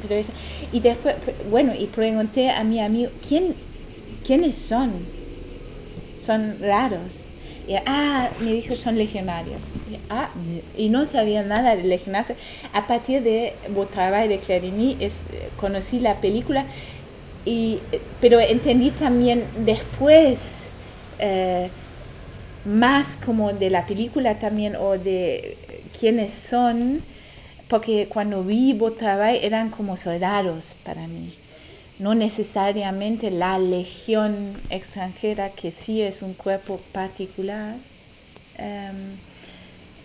y después, bueno, y pregunté a mi amigo, ¿quién, ¿quiénes son? Son raros. Y, ah, me dijo, son legionarios. Y, ah, y no sabía nada de legionarios. A partir de y de Clarini, conocí la película y, pero entendí también después eh, más como de la película también o de quiénes son, porque cuando vi Botavay eran como soldados para mí, no necesariamente la legión extranjera que sí es un cuerpo particular, em,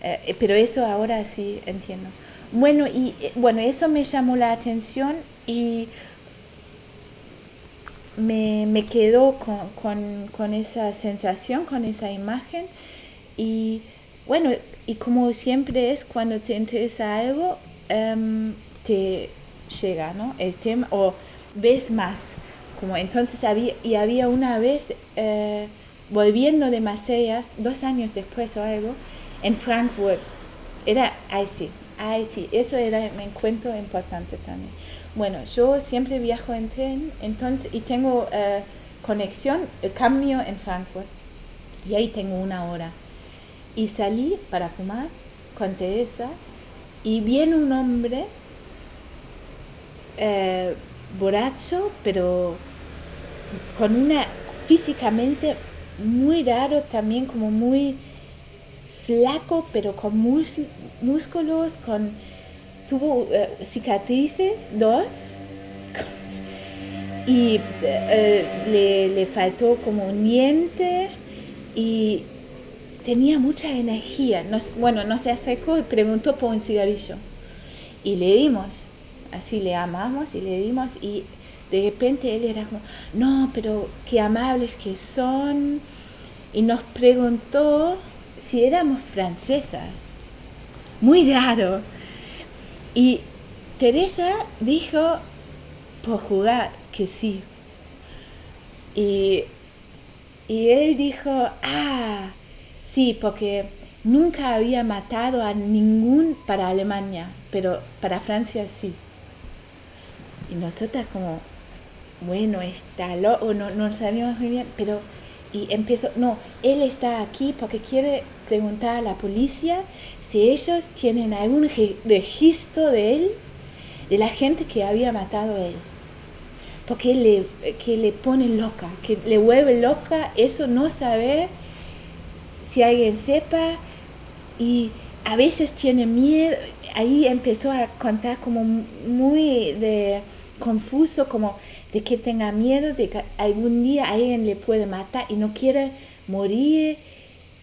eh, pero eso ahora sí entiendo. Bueno, y bueno, eso me llamó la atención y me, me quedo con, esa sensación, con esa imagen y bueno, y como siempre es cuando te interesa algo, em, te llega, ¿no? El tema, o ves más. Como entonces había, y había una vez, eh, volviendo de Maceias, dos años después o algo, en Frankfurt. Era, ay sí, ay sí, eso era un encuentro importante también. Bueno, yo siempre viajo en tren entonces, y tengo eh, conexión, el cambio en Frankfurt. Y ahí tengo una hora. Y salí para fumar con Teresa y viene un hombre eh, borracho, pero con una físicamente muy raro también, como muy flaco, pero con músculos, con tuvo eh, cicatrices, dos, y eh, le, le, faltó como un diente y tenía mucha energía. bueno, no se acercó y preguntó por un cigarrillo. Y le dimos, así le amamos y le dimos y de repente él era como, no, pero qué amables que son. Y nos preguntó si éramos francesas. Muy raro. Y Teresa dijo por jugar que sí. Y, él dijo, ah, sí, porque nunca había matado a ningún para Alemania, pero para Francia sí. Y nosotras como, bueno, está loco, no, no sabíamos muy bien, pero y empiezo, no, él está aquí porque quiere preguntar a la policía si ellos tienen algún registro de él, de la gente que había matado a él. Porque le, que le pone loca, que le vuelve loca eso no saber si alguien sepa y a veces tiene miedo. Ahí empezó a contar como muy de confuso, como de que tenga miedo de que algún día alguien le puede matar y no quiere morir,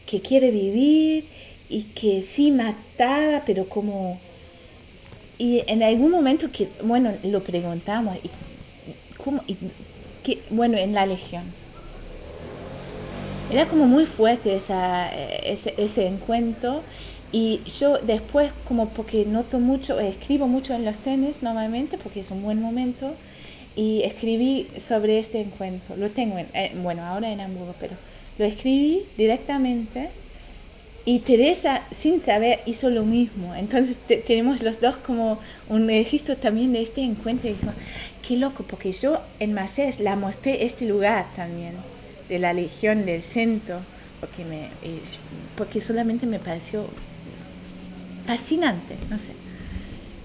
que quiere vivir y que sí mataba, pero como... Y en algún momento que, bueno, lo preguntamos, y, ¿cómo, y, bueno, en la Legión. Era como muy fuerte esa, ese, ese encuentro y yo después, como porque noto mucho, escribo mucho en los trenes normalmente, porque es un buen momento, y escribí sobre este encuentro. Lo tengo, en, eh, bueno, ahora en Hamburgo, pero lo escribí directamente y Teresa, sin saber, hizo lo mismo. Entonces tenemos los dos como un registro también de este encuentro. Y dijo, qué loco, porque yo en Macés la mostré este lugar también, de la Legión del Centro, porque, me, eh, porque solamente me pareció fascinante, no sé.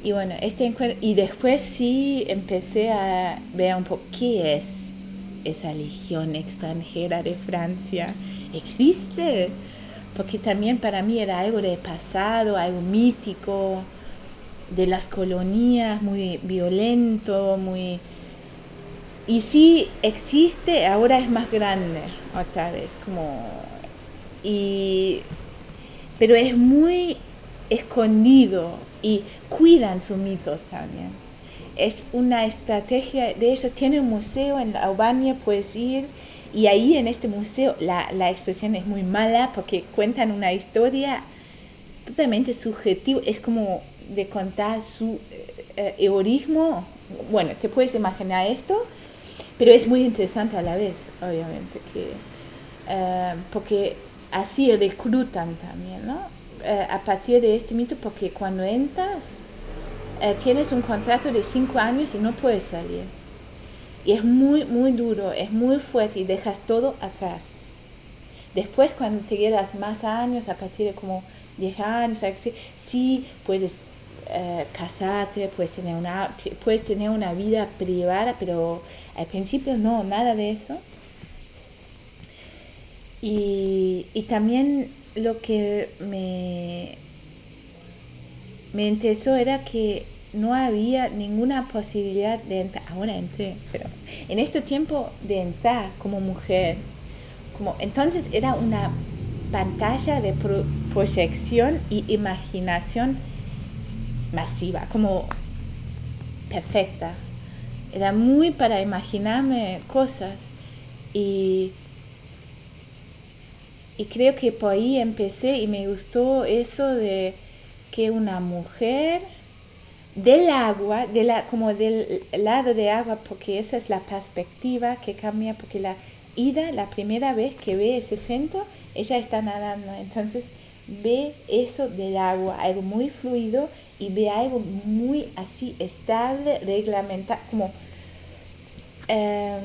Y bueno, este encuentro, y después sí empecé a ver un poco qué es esa legión extranjera de Francia. ¿Existe? Porque también para mí era algo de pasado, algo mítico, de las colonias, muy violento, muy... Y sí existe, ahora es más grande, otra vez, como... Y... Pero es muy escondido y cuidan sus mitos también. Es una estrategia de ellos. Tienen un museo en Albania, puedes ir y ahí en este museo la, la expresión es muy mala porque cuentan una historia totalmente subjetiva. Es como de contar su eh, egoísmo. Bueno, te puedes imaginar esto, pero es muy interesante a la vez, obviamente, que, eh, porque así reclutan también, ¿no? Eh, a partir de este mito, porque cuando entras, tienes un contrato de cinco años y no puedes salir. Y es muy, muy duro, es muy fuerte y dejas todo atrás. Después, cuando te quedas más años, a partir de como 10 años, sí puedes eh, casarte, puedes tener, una, puedes tener una vida privada, pero al principio no, nada de eso. Y, y también lo que me, me interesó era que no había ninguna posibilidad de entrar, ahora entré, pero en este tiempo de entrar como mujer, como entonces era una pantalla de proyección y imaginación masiva, como perfecta. Era muy para imaginarme cosas y, y creo que por ahí empecé y me gustó eso de que una mujer del agua, de la, como del lado de agua, porque esa es la perspectiva que cambia, porque la ida, la primera vez que ve ese centro, ella está nadando, entonces ve eso del agua, algo muy fluido y ve algo muy así estable, reglamentado, como em,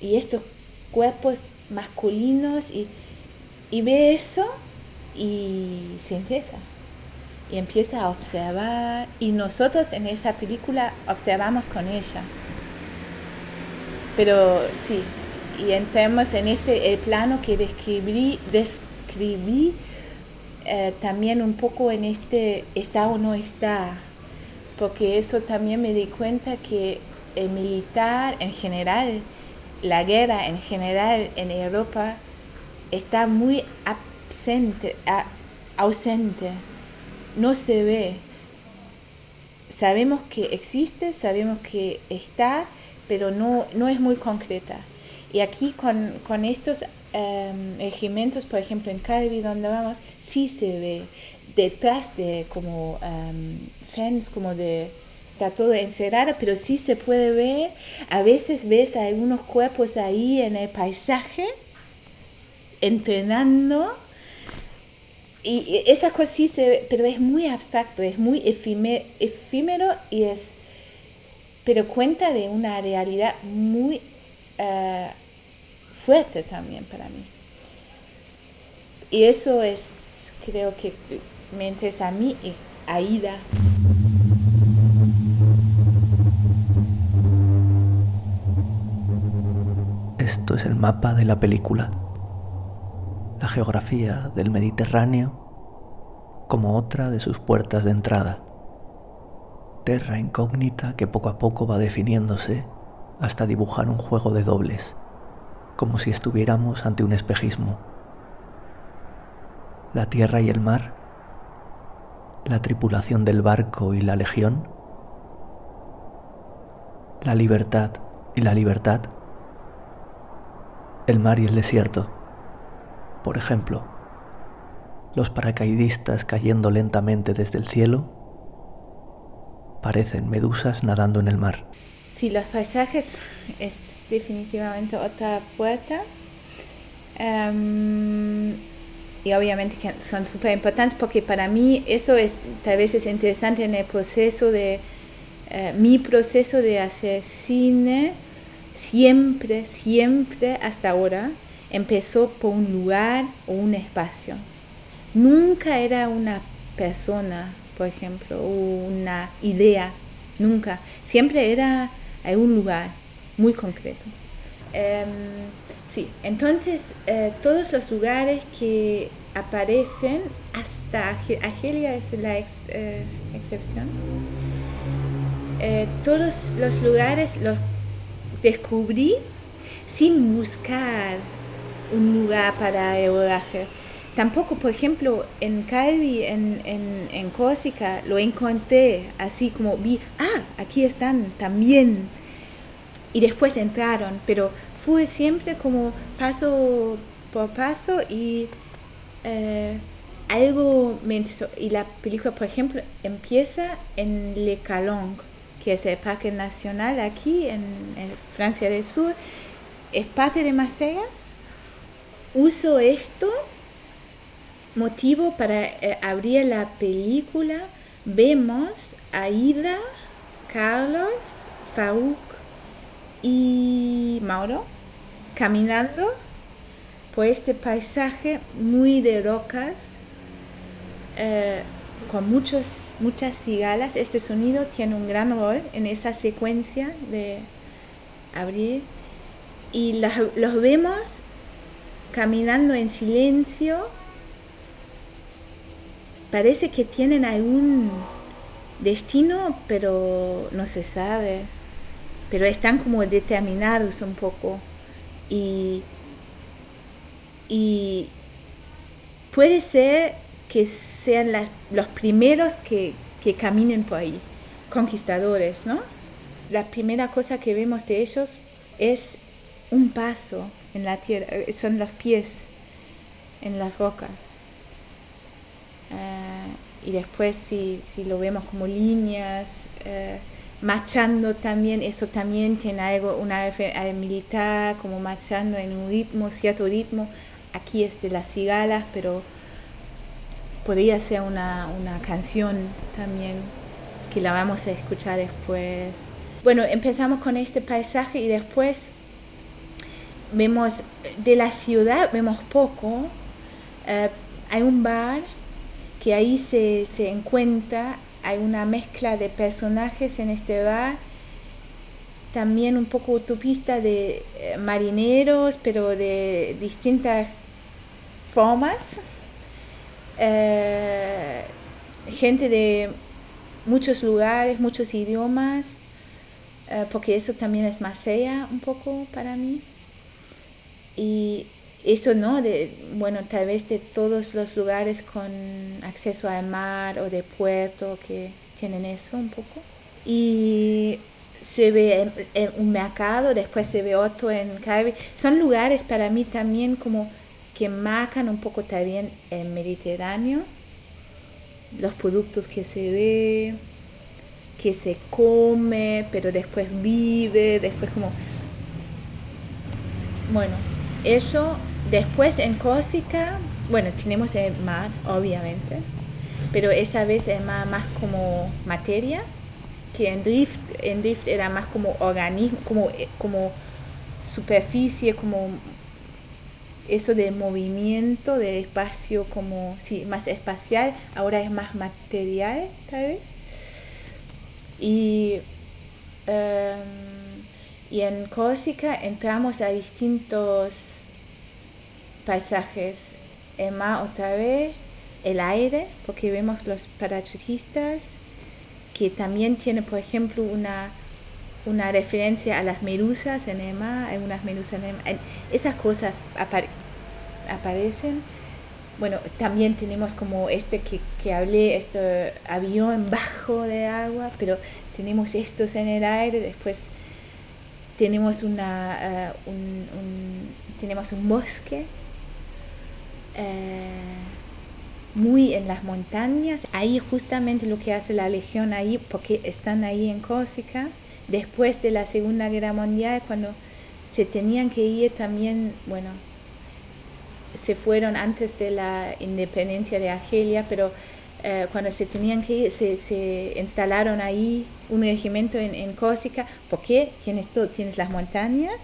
y estos cuerpos masculinos y, y ve eso y se empieza y empieza a observar y nosotros en esa película observamos con ella. Pero sí y entramos en este el plano que describí, describí eh, también un poco en este está o no está, porque eso también me di cuenta que el militar en general, la guerra en general en Europa está muy absente, ausente, no se ve. Sabemos que existe, sabemos que está, pero no, no es muy concreta. Y aquí con, con estos um, por ejemplo en Calvi donde vamos, sí se ve detrás de como um, fans, como de está todo encerrado, pero sí se puede ver, a veces ves a algunos cuerpos ahí en el paisaje entrenando y esa cosa sí se ve, pero es muy abstracto, es muy efímero y es, pero cuenta de una realidad muy uh, fuerte también para mí. Y eso es, creo que me interesa a mí y a Ida. Esto es el mapa de la película. Geografía del Mediterráneo como otra de sus puertas de entrada. Terra incógnita que poco a poco va definiéndose hasta dibujar un juego de dobles, como si estuviéramos ante un espejismo la tierra y el mar, la tripulación del barco y la legión, la libertad y la libertad, el mar y el desierto. Por ejemplo, los paracaidistas cayendo lentamente desde el cielo parecen medusas nadando en el mar. Sí, los paisajes es definitivamente otra puerta Em, y obviamente que son súper importantes porque para mí eso es tal vez es interesante en el proceso de eh, mi proceso de hacer cine siempre siempre hasta ahora empezó por un lugar o un espacio. Nunca era una persona por ejemplo una idea nunca. Siempre era un lugar muy concreto. Em, Sí, entonces eh, todos los lugares que aparecen, hasta Argelia es la eh, excepción, eh, todos los lugares los descubrí sin buscar un lugar para el. Tampoco, por ejemplo, en Calvi, en, en, en Corsica, lo encontré así como vi, ah, aquí están también. Y después entraron, pero fue siempre como paso por paso y eh, algo me Y la película, por ejemplo, empieza en Le Calong, que es el parque nacional aquí en, Francia del Sur. Es parte de Marsella. Uso esto motivo para eh, abrir la película. Vemos a Ida, Carlos, Fauk y Mauro caminando por este paisaje muy de rocas, eh, con muchos, muchas cigalas. Este sonido tiene un gran rol en esa secuencia de abrir. Y los vemos caminando en silencio. Parece que tienen algún destino, pero no se sabe. Pero están como determinados un poco y, puede ser que sean los primeros que, caminen por ahí, conquistadores, ¿no? La primera cosa que vemos de ellos es un paso en la tierra, eh, son los pies en las rocas. Ah, y después si, lo vemos como líneas, eh, marchando también, eso también tiene algo, una militar, como marchando en un ritmo, cierto ritmo. Aquí es de las cigalas, pero podría ser una, canción también que la vamos a escuchar después. Bueno, empezamos con este paisaje y después vemos de la ciudad, vemos poco. Eh, hay un bar que ahí se, se encuentra hay una mezcla de personajes en este bar, también un poco utopista de eh, marineros, pero de distintas formas, eh, gente de muchos lugares, muchos idiomas, eh, porque eso también es Marsella un poco para mí. Y eso no, de, bueno, tal vez de todos los lugares con acceso al mar o de puerto que tienen eso un poco. Y se ve en, un mercado, después se ve otro en Caribe. Son lugares para mí también como que marcan un poco también el Mediterráneo, los productos que se ve, que se come, pero después vive, después como... Bueno, eso Después en Corsica, bueno, tenemos el mar, obviamente, pero esa vez mar más como materia, que en Drift, en Drift era más como organismo, como, como superficie, como eso de movimiento, de espacio como, sí, más espacial, ahora es más material, tal vez. Y, em, y en Corsica entramos a distintos paisajes. Emma otra vez, el aire, porque vemos los parachutistas, que también tiene, por ejemplo, una, una referencia a las medusas en Emma, hay unas medusas en Esas cosas aparecen. Bueno, también tenemos como este que, que hablé, este avión bajo de agua, pero tenemos estos en el aire, después tenemos una eh, tenemos un bosque eh, muy en las montañas. Ahí justamente lo que hace la Legión ahí, porque están ahí en Córcega, después de la Segunda Guerra Mundial, cuando se tenían que ir también, bueno, se fueron antes de la independencia de Argelia, pero eh, cuando se tenían que ir, se, instalaron ahí un regimiento en, en Córcega, porque tienes todo, tienes las montañas,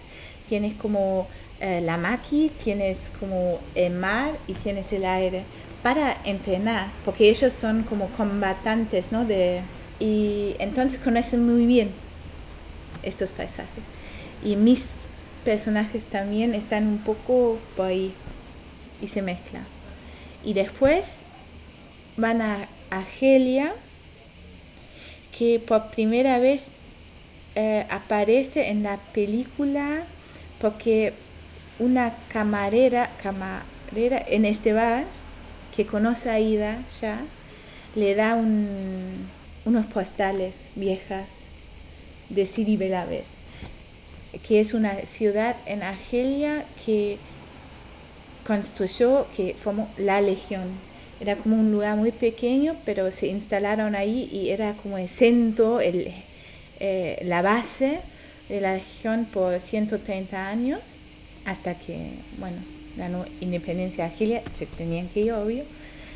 tienes como eh, la maqui, tienes como el mar y tienes el aire para entrenar, porque ellos son como combatantes, ¿no? De, y entonces conocen muy bien estos paisajes. Y mis personajes también están un poco por ahí y se mezclan. Y después van a Argelia, que por primera vez eh, aparece en la película porque una camarera, camarera en este bar que conoce a Ida ya, le da unos postales viejas de Siri Belavés, que es una ciudad en Argelia que construyó, que formó la Legión. Era como un lugar muy pequeño, pero se instalaron ahí y era como el centro, eh, la base de la Legión por 130 años, hasta que, bueno, ganó independencia Argelia, se tenían que ir, obvio,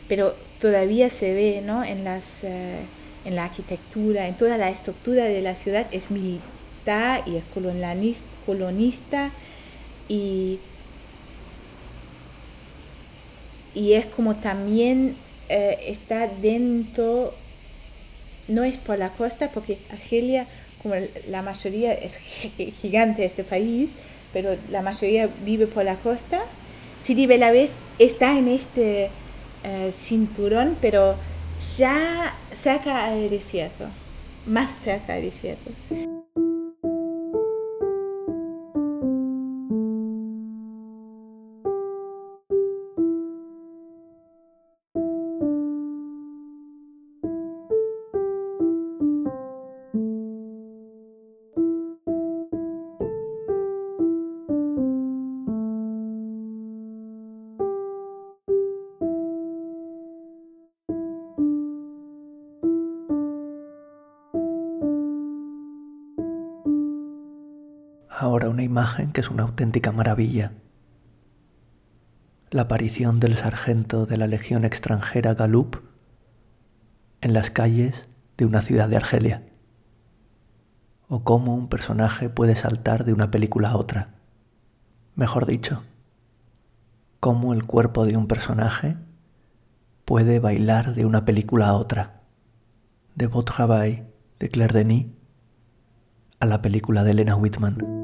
pero todavía se ve, ¿no? En, las, eh, en la arquitectura, en toda la estructura de la ciudad es militar y es colonista y, y es como también eh, está dentro, no es por la costa, porque Argelia, como la mayoría es gigante este país, pero la mayoría vive por la costa, Siri vez está en este eh, cinturón, pero ya cerca al desierto, más cerca al desierto. Imagen que es una auténtica maravilla. La aparición del sargento de la Legión extranjera Galup en las calles de una ciudad de Argelia. O cómo un personaje puede saltar de una película a otra. Mejor dicho, cómo el cuerpo de un personaje puede bailar de una película a otra. De Beau de Claire Denis a la película de Elena Whitman.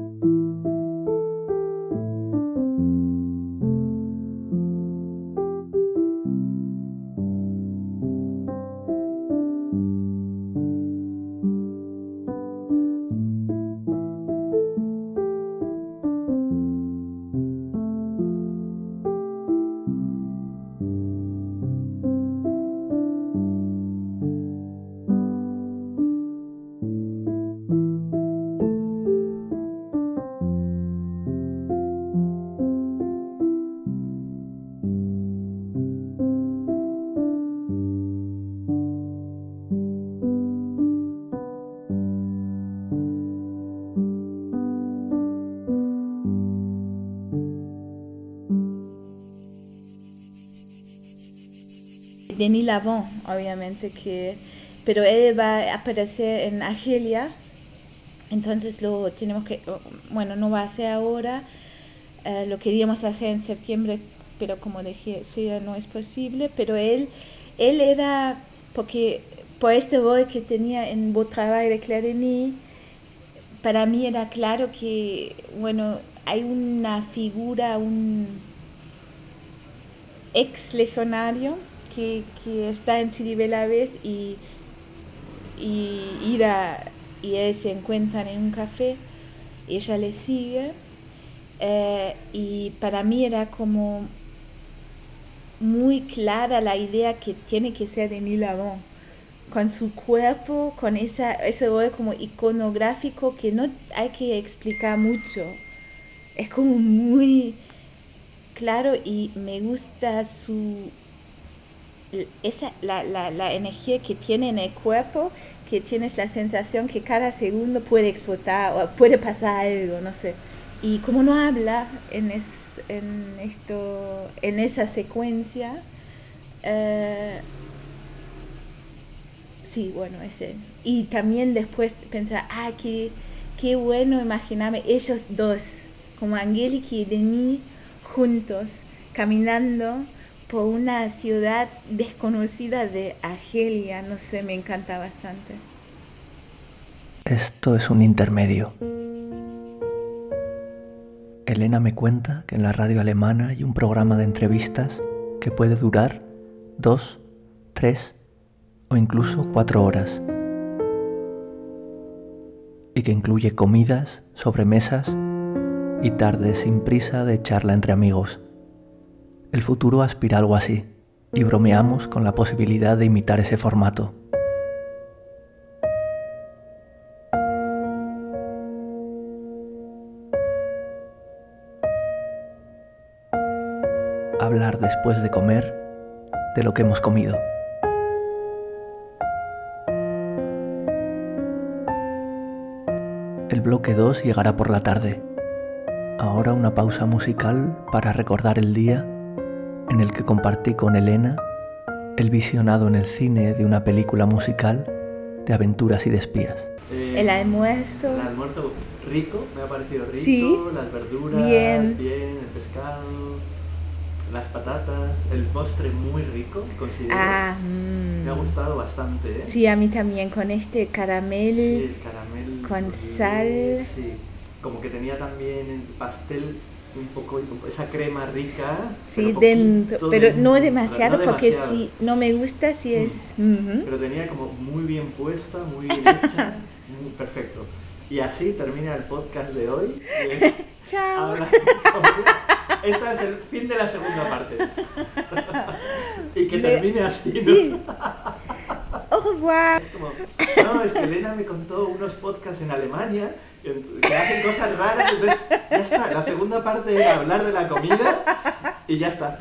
Denis Lavon, obviamente, que, pero él va a aparecer en Argelia, entonces lo tenemos que, bueno, no va a ser ahora, eh, lo queríamos hacer en septiembre, pero como dije, no es posible, pero él, él era, porque por este rol que tenía en Beau Travail de Clareny, para mí era claro que, bueno, hay una figura, un ex legionario que, está en Siri vez y, y Ira y se encuentran en un café, y ella le sigue eh, y para mí era como muy clara la idea que tiene que ser de Lavon con su cuerpo, con esa, ese rol como iconográfico que no hay que explicar mucho. Es como muy claro y me gusta su esa, la, la, energía que tiene en el cuerpo, que tienes la sensación que cada segundo puede explotar o puede pasar algo, no sé. Y como no habla en, en, esto, en esa secuencia. Eh, sí, bueno, ese. Y también después pensar, ah, qué, qué bueno imaginarme ellos dos, como Angélica y Denis, juntos, caminando por una ciudad desconocida de Argelia. No sé, me encanta bastante. Esto es un intermedio. Elena me cuenta que en la radio alemana hay un programa de entrevistas que puede durar dos, tres o incluso cuatro horas y que incluye comidas, sobremesas y tardes sin prisa de charla entre amigos. El futuro aspira a algo así y bromeamos con la posibilidad de imitar ese formato. Hablar después de comer de lo que hemos comido. El bloque 2 llegará por la tarde. Ahora una pausa musical para recordar el día en el que compartí con Elena el visionado en el cine de una película musical de aventuras y de espías. Eh, el almuerzo. El almuerzo rico, me ha parecido rico, las verduras, bien. bien, el pescado, las patatas, el postre muy rico, considero. Ah, Me ha mm. gustado bastante, ¿eh? Sí, a mí también, con este caramel. Sí, el caramel. con sal. Sí, como que tenía también el pastel un poco, esa crema rica. Sí, pero dentro, pero no demasiado, no porque demasiado. si no me gusta si es... Pero tenía como muy bien puesta, muy bien hecha, muy perfecto. Y así termina el podcast de hoy. Chao. habla- Este es el fin de la segunda parte. y que termine así. ¿no? Sí. Au revoir. Es como, no, es que Elena me contó unos podcasts en Alemania que que hacen cosas raras, entonces ya está. La segunda parte era hablar de la comida y ya está.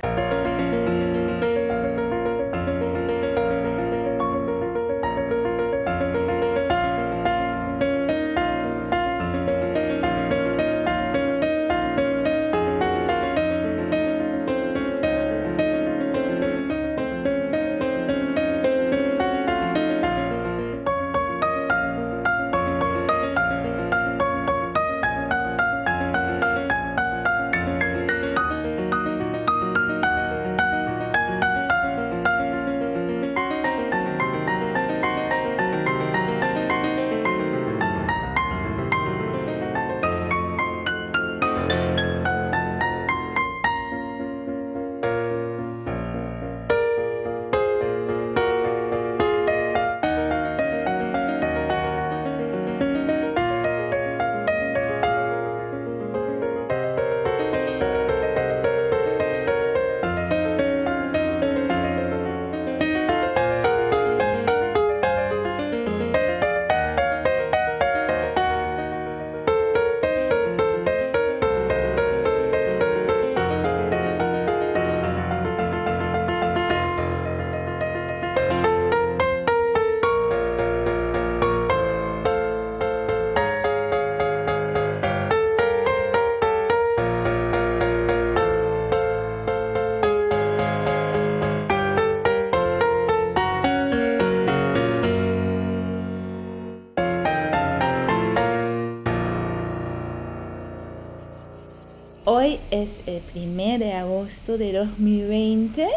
Es el 1 de agosto de 2020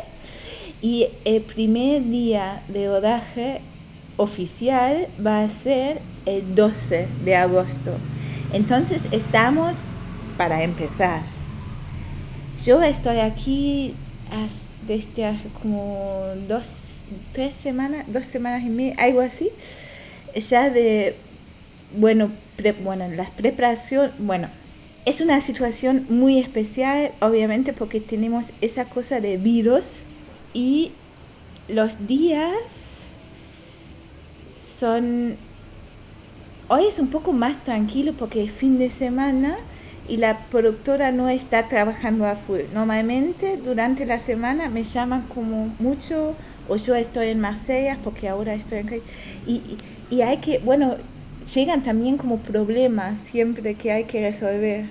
y el primer día de rodaje oficial va a ser el 12 de agosto. Entonces estamos para empezar. Yo estoy aquí desde hace como dos, tres semanas, dos semanas y media, algo así, ya de, bueno, pre- bueno, las preparaciones, bueno, es una situación muy especial, obviamente, porque tenemos esa cosa de virus y los días son... Hoy es un poco más tranquilo porque es fin de semana y la productora no está trabajando a full. Normalmente durante la semana me llaman como mucho o yo estoy en Marsella porque ahora estoy en... Y, y hay que, bueno, llegan también como problemas siempre que hay que resolver,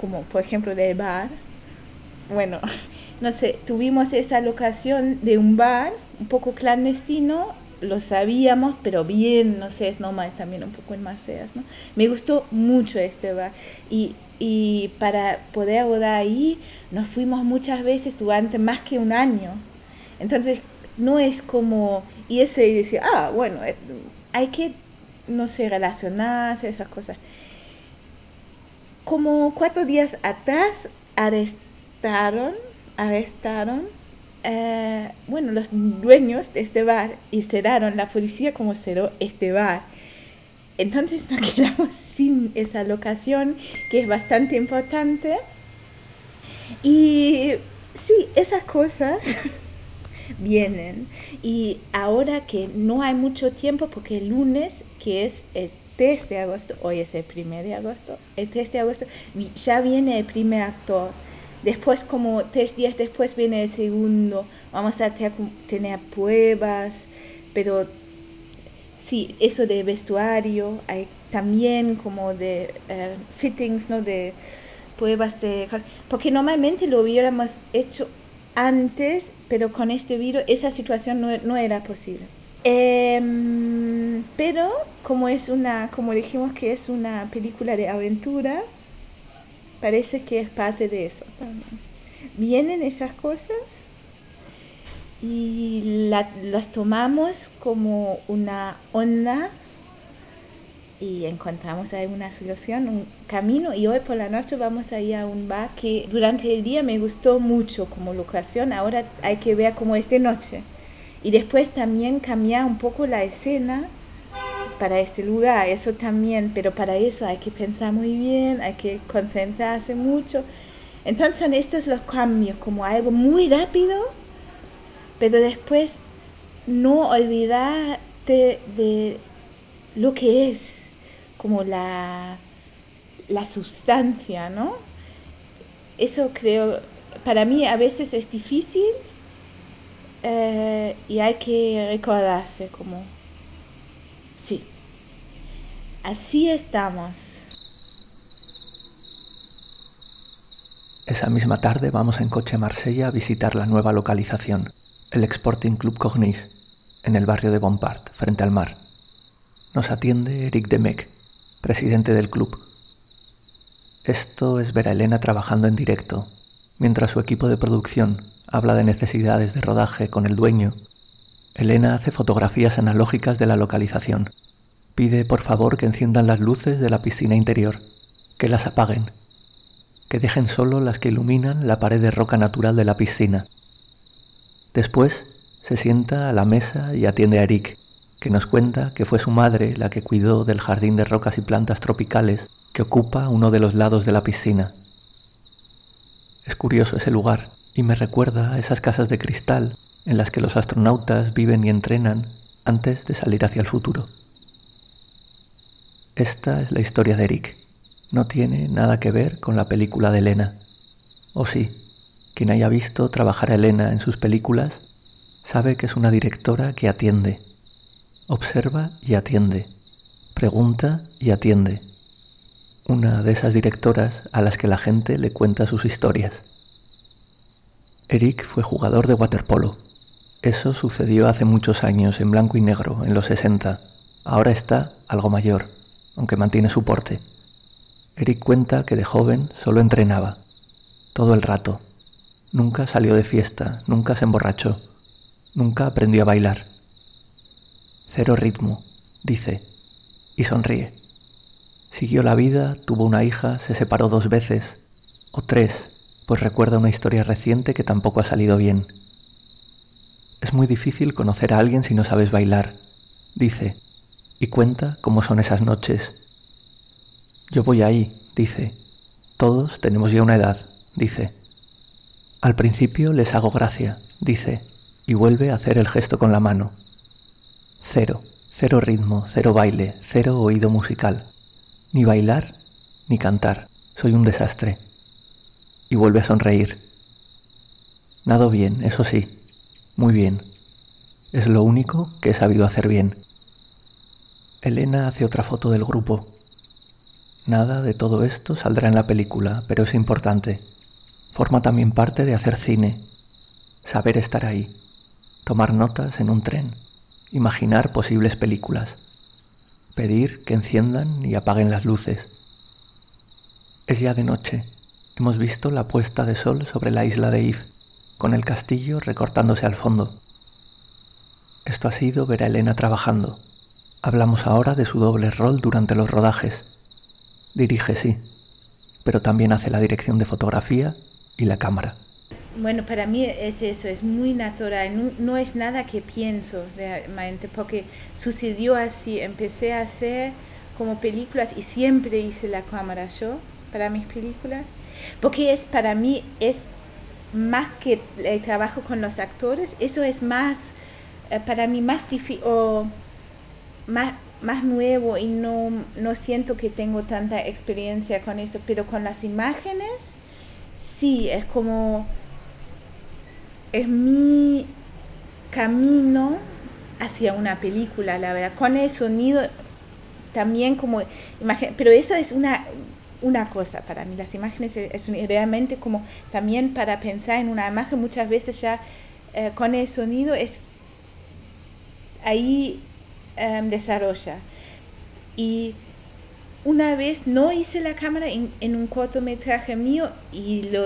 como por ejemplo del bar. bueno, no sé, tuvimos esa locación de un bar un poco clandestino, lo sabíamos, pero bien, no sé, es normal también un poco en Maceas, ¿no? Me gustó mucho este bar y, y para poder abordar ahí nos fuimos muchas veces durante más que un año. Entonces, no es como y ese y decir, ah, bueno, eh, hay que, no sé, relacionarse, esas cosas. Como cuatro días atrás arrestaron, arrestaron eh, bueno, los dueños de este bar y cerraron, la policía como cerró este bar. Entonces nos quedamos sin esa locación que es bastante importante. Y sí, esas cosas vienen. Y ahora que no hay mucho tiempo, porque el lunes, que es el 3 de agosto, hoy es el 1 de agosto, el 3 de agosto ya viene el primer actor Después, como tres días después, viene el segundo. Vamos a tener pruebas, pero sí, eso de vestuario, hay también como de eh, fittings, ¿no? De pruebas de... Porque normalmente lo hubiéramos hecho antes, pero con este virus esa situación no, no era posible. Em, pero como es una, como dijimos que es una película de aventura, parece que es parte de eso también. Vienen esas cosas y las tomamos como una onda y encontramos ahí una solución, un camino. Y hoy por la noche vamos a ir a un bar que durante el día me gustó mucho como locación, ahora hay que ver cómo es de noche y después también cambiar un poco la escena para este lugar, eso también, pero para eso hay que pensar muy bien, hay que concentrarse mucho. Entonces son estos los cambios, como algo muy rápido, pero después no olvidarte de lo que es, como la, la sustancia, ¿no? Eso creo, para mí a veces es difícil eh, y hay que recordarse como Sí, así estamos. Esa misma tarde vamos en coche a Marsella a visitar la nueva localización, el Exporting Club Cognis, en el barrio de Bompard, frente al mar. Nos atiende Eric Demec, presidente del club. Esto es ver a Elena trabajando en directo, mientras su equipo de producción habla de necesidades de rodaje con el dueño Elena hace fotografías analógicas de la localización. Pide por favor que enciendan las luces de la piscina interior, que las apaguen, que dejen solo las que iluminan la pared de roca natural de la piscina. Después se sienta a la mesa y atiende a Eric, que nos cuenta que fue su madre la que cuidó del jardín de rocas y plantas tropicales que ocupa uno de los lados de la piscina. Es curioso ese lugar y me recuerda a esas casas de cristal en las que los astronautas viven y entrenan antes de salir hacia el futuro. Esta es la historia de Eric. No tiene nada que ver con la película de Elena. O sí, quien haya visto trabajar a Elena en sus películas sabe que es una directora que atiende, observa y atiende, pregunta y atiende. Una de esas directoras a las que la gente le cuenta sus historias. Eric fue jugador de waterpolo eso sucedió hace muchos años, en blanco y negro, en los 60. Ahora está algo mayor, aunque mantiene su porte. Eric cuenta que de joven solo entrenaba, todo el rato. Nunca salió de fiesta, nunca se emborrachó, nunca aprendió a bailar. Cero ritmo, dice, y sonríe. Siguió la vida, tuvo una hija, se separó dos veces, o tres, pues recuerda una historia reciente que tampoco ha salido bien. Es muy difícil conocer a alguien si no sabes bailar, dice, y cuenta cómo son esas noches. Yo voy ahí, dice. Todos tenemos ya una edad, dice. Al principio les hago gracia, dice, y vuelve a hacer el gesto con la mano. Cero, cero ritmo, cero baile, cero oído musical. Ni bailar, ni cantar. Soy un desastre. Y vuelve a sonreír. Nado bien, eso sí, muy bien. Es lo único que he sabido hacer bien. Elena hace otra foto del grupo. Nada de todo esto saldrá en la película, pero es importante. Forma también parte de hacer cine, saber estar ahí, tomar notas en un tren, imaginar posibles películas, pedir que enciendan y apaguen las luces. Es ya de noche. Hemos visto la puesta de sol sobre la isla de If, con el castillo recortándose al fondo. Esto ha sido ver a Elena trabajando. Hablamos ahora de su doble rol durante los rodajes. Dirige, sí, pero también hace la dirección de fotografía y la cámara. Bueno, para mí es eso, es muy natural, no, es nada que pienso realmente, porque sucedió así, empecé a hacer como películas y siempre hice la cámara yo para mis películas, porque es para mí es más que el trabajo con los actores, eso es más, eh, para mí más difícil, más, más nuevo y no, no siento que tengo tanta experiencia con eso, pero con las imágenes, sí, es como, es mi camino hacia una película, la verdad, con el sonido también como imagen, pero eso es una, una cosa para mí, las imágenes es, realmente como también para pensar en una imagen muchas veces ya eh, con el sonido es ahí Em, desarrolla. Y una vez no hice la cámara en, un cortometraje mío y lo,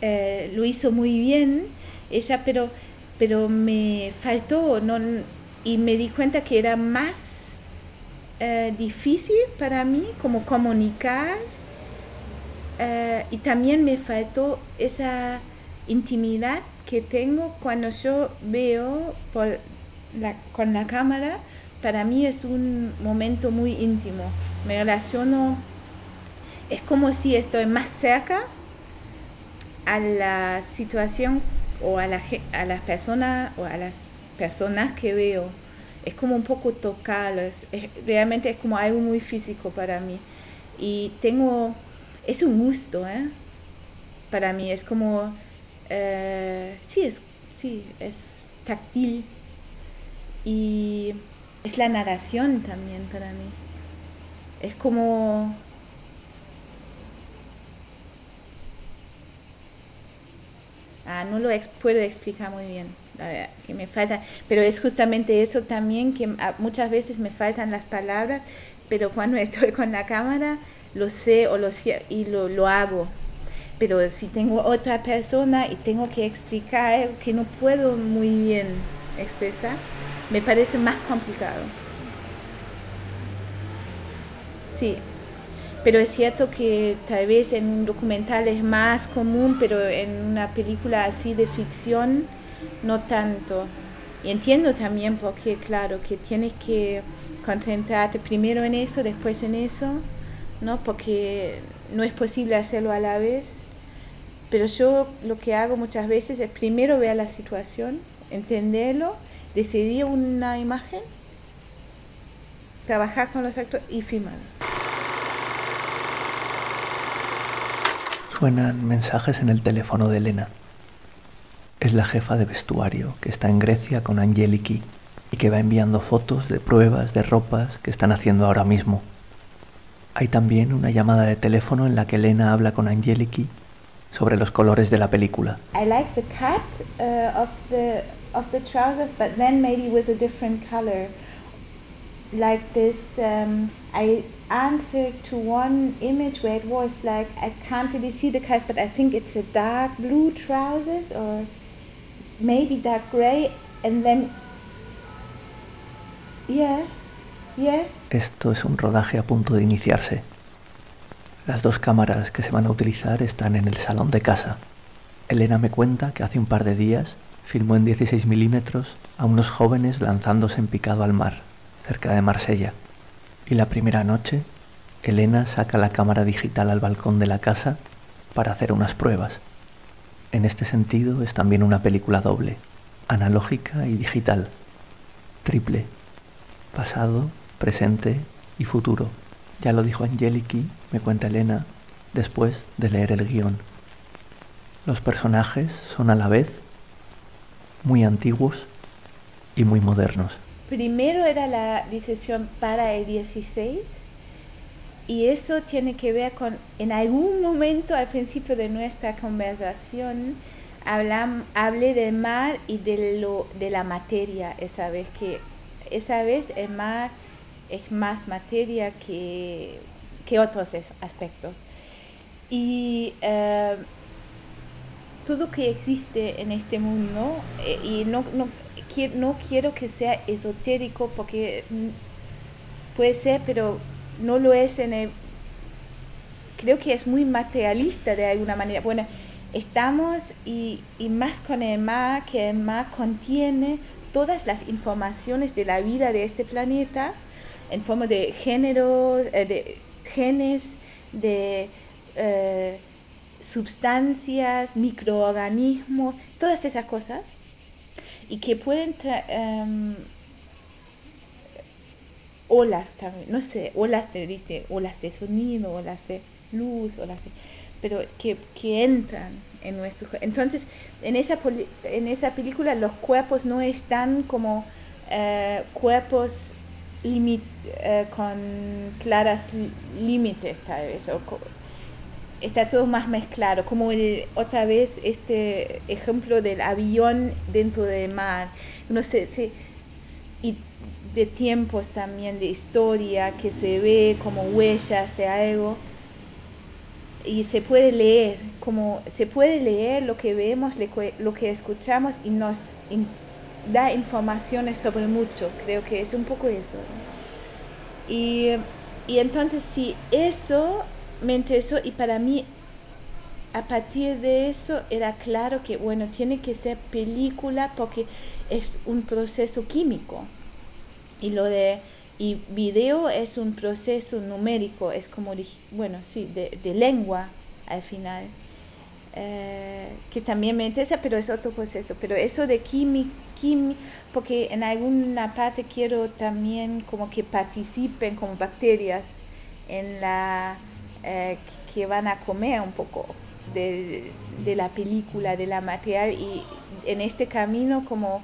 eh, lo hizo muy bien ella, pero, pero me faltó no, y me di cuenta que era más eh, difícil para mí como comunicar eh, y también me faltó esa intimidad que tengo cuando yo veo con la cámara para mí es un momento muy íntimo. Me relaciono, es como si estoy más cerca a la situación o a, la, a las personas o a las personas que veo. Es como un poco tocarlos. realmente es como algo muy físico para mí. Y tengo, es un gusto, ¿eh? Para mí es como, eh, sí, es, sí, es táctil. Y es la narración también para mí. Es como... Ah, no lo puedo explicar muy bien, que me falta, pero es justamente eso también que muchas veces me faltan las palabras, pero cuando estoy con la cámara lo sé o lo y lo, lo hago. Pero si tengo otra persona y tengo que explicar que no puedo muy bien expresar, me parece más complicado. Sí, pero es cierto que tal vez en un documental es más común, pero en una película así de ficción no tanto. Y entiendo también porque, claro, que tienes que concentrarte primero en eso, después en eso, ¿no? Porque no es posible hacerlo a la vez. Pero yo lo que hago muchas veces es primero ver la situación, entenderlo decidí una imagen, trabajar con los actores y filmar. Suenan mensajes en el teléfono de Elena. Es la jefa de vestuario que está en Grecia con Angeliki y que va enviando fotos de pruebas de ropas que están haciendo ahora mismo. Hay también una llamada de teléfono en la que Elena habla con Angeliki sobre los colores de la película. I like the cut uh, of the of the trousers, but then maybe with a different color. Like this, um, I answered to one image where it was like I can't really see the but I think it's a dark blue trousers or maybe dark gray, and then yeah, yeah. Esto es un rodaje a punto de iniciarse. Las dos cámaras que se van a utilizar están en el salón de casa. Elena me cuenta que hace un par de días filmó en 16 milímetros a unos jóvenes lanzándose en picado al mar, cerca de Marsella. Y la primera noche, Elena saca la cámara digital al balcón de la casa para hacer unas pruebas. En este sentido es también una película doble, analógica y digital, triple, pasado, presente y futuro. Ya lo dijo Angeliki, me cuenta Elena, después de leer el guion. Los personajes son a la vez muy antiguos y muy modernos. Primero era la decisión para el 16 y eso tiene que ver con, en algún momento al principio de nuestra conversación, hablam, hablé del mar y de, lo, de la materia esa vez, que esa vez el mar es más materia que, que otros aspectos. Y eh, todo que existe en este mundo, eh, y no, no, no quiero que sea esotérico porque puede ser, pero no lo es en el... Creo que es muy materialista de alguna manera. Bueno, estamos y, y, más con el mar, que el mar contiene todas las informaciones de la vida de este planeta en forma de género, eh, de genes, de eh, sustancias, microorganismos, todas esas cosas, y que pueden um, olas también, no sé, olas de, olas de sonido, olas de luz, olas pero que, que entran en nuestro entonces en esa en esa película los cuerpos no están como eh, cuerpos limit, eh, con claras límites tal vez está todo más mezclado como otra vez este ejemplo del avión dentro del mar. No sé, y de tiempos también de historia que se ve como huellas de algo. Y se puede leer, como se puede leer lo que vemos, lo que escuchamos y nos da informaciones sobre mucho, creo que es un poco eso. Y, y entonces sí, eso me interesó y para mí a partir de eso era claro que bueno, tiene que ser película porque es un proceso químico. Y lo de y video es un proceso numérico, es como, bueno, sí, de, lengua al final, eh, que también me interesa, pero es otro proceso. Pero eso de química, porque en alguna parte quiero también como que participen como bacterias en la, eh, que van a comer un poco de, de la película, de la material, y en este camino como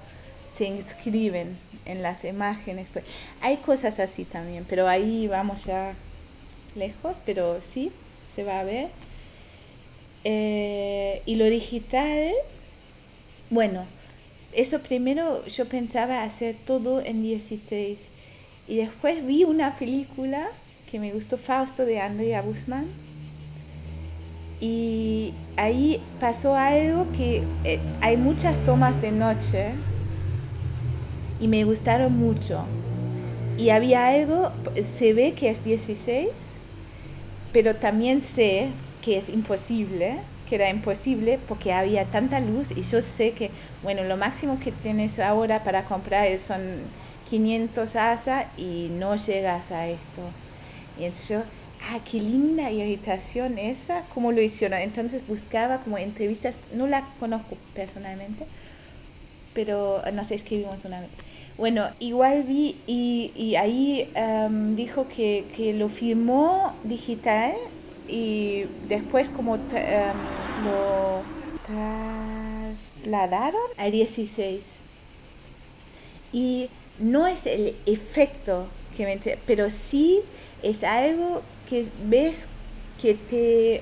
se inscriben en las imágenes. Pues. Hay cosas así también, pero ahí vamos ya lejos, pero sí, se va a ver. Eh, y lo digital, bueno, eso primero yo pensaba hacer todo en 16 y después vi una película que me gustó Fausto de Andrea Guzmán y ahí pasó algo que eh, hay muchas tomas de noche y me gustaron mucho. Y había algo, se ve que es 16, pero también sé que es imposible, que era imposible porque había tanta luz y yo sé que, bueno, lo máximo que tienes ahora para comprar son 500 asa y no llegas a esto. Y entonces ah, qué linda irritación esa, cómo lo hicieron. Entonces buscaba como entrevistas, no la conozco personalmente, pero no sé, escribimos una vez. Bueno, igual vi y, ahí em, dijo que, lo firmó digital y después como em, lo trasladaron al 16. Y no es el efecto que me pero sí es algo que ves que te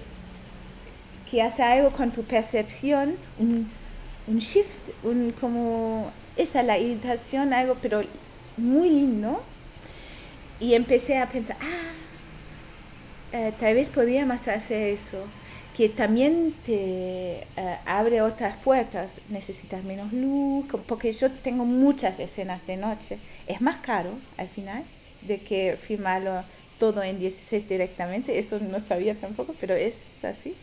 que hace algo con tu percepción, un shift, un como esa la irritación, algo pero muy lindo. Y empecé a pensar, ah, eh, tal vez podríamos hacer eso, que también te eh, abre otras puertas, necesitas menos luz, porque yo tengo muchas escenas de noche, es más caro al final de que filmarlo todo en 16 directamente, eso no sabía tampoco, pero es así.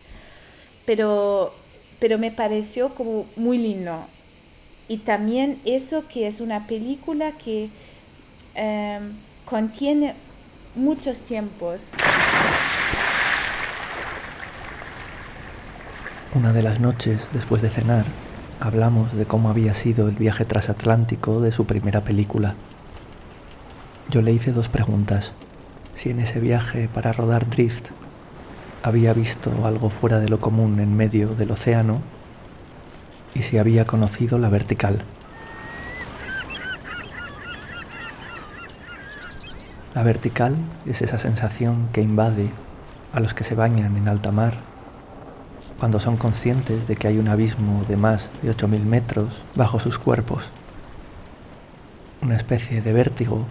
Pero pero me pareció como muy lindo. Y también eso que es una película que em, contiene muchos tiempos. Una de las noches, después de cenar, hablamos de cómo había sido el viaje transatlántico de su primera película. Yo le hice dos preguntas. Si en ese viaje para rodar Drift había visto algo fuera de lo común en medio del océano y si había conocido la vertical. La vertical es esa sensación que invade a los que se bañan en alta mar cuando son conscientes de que hay un abismo de más de 8.000 metros bajo sus cuerpos. Una especie de vértigo,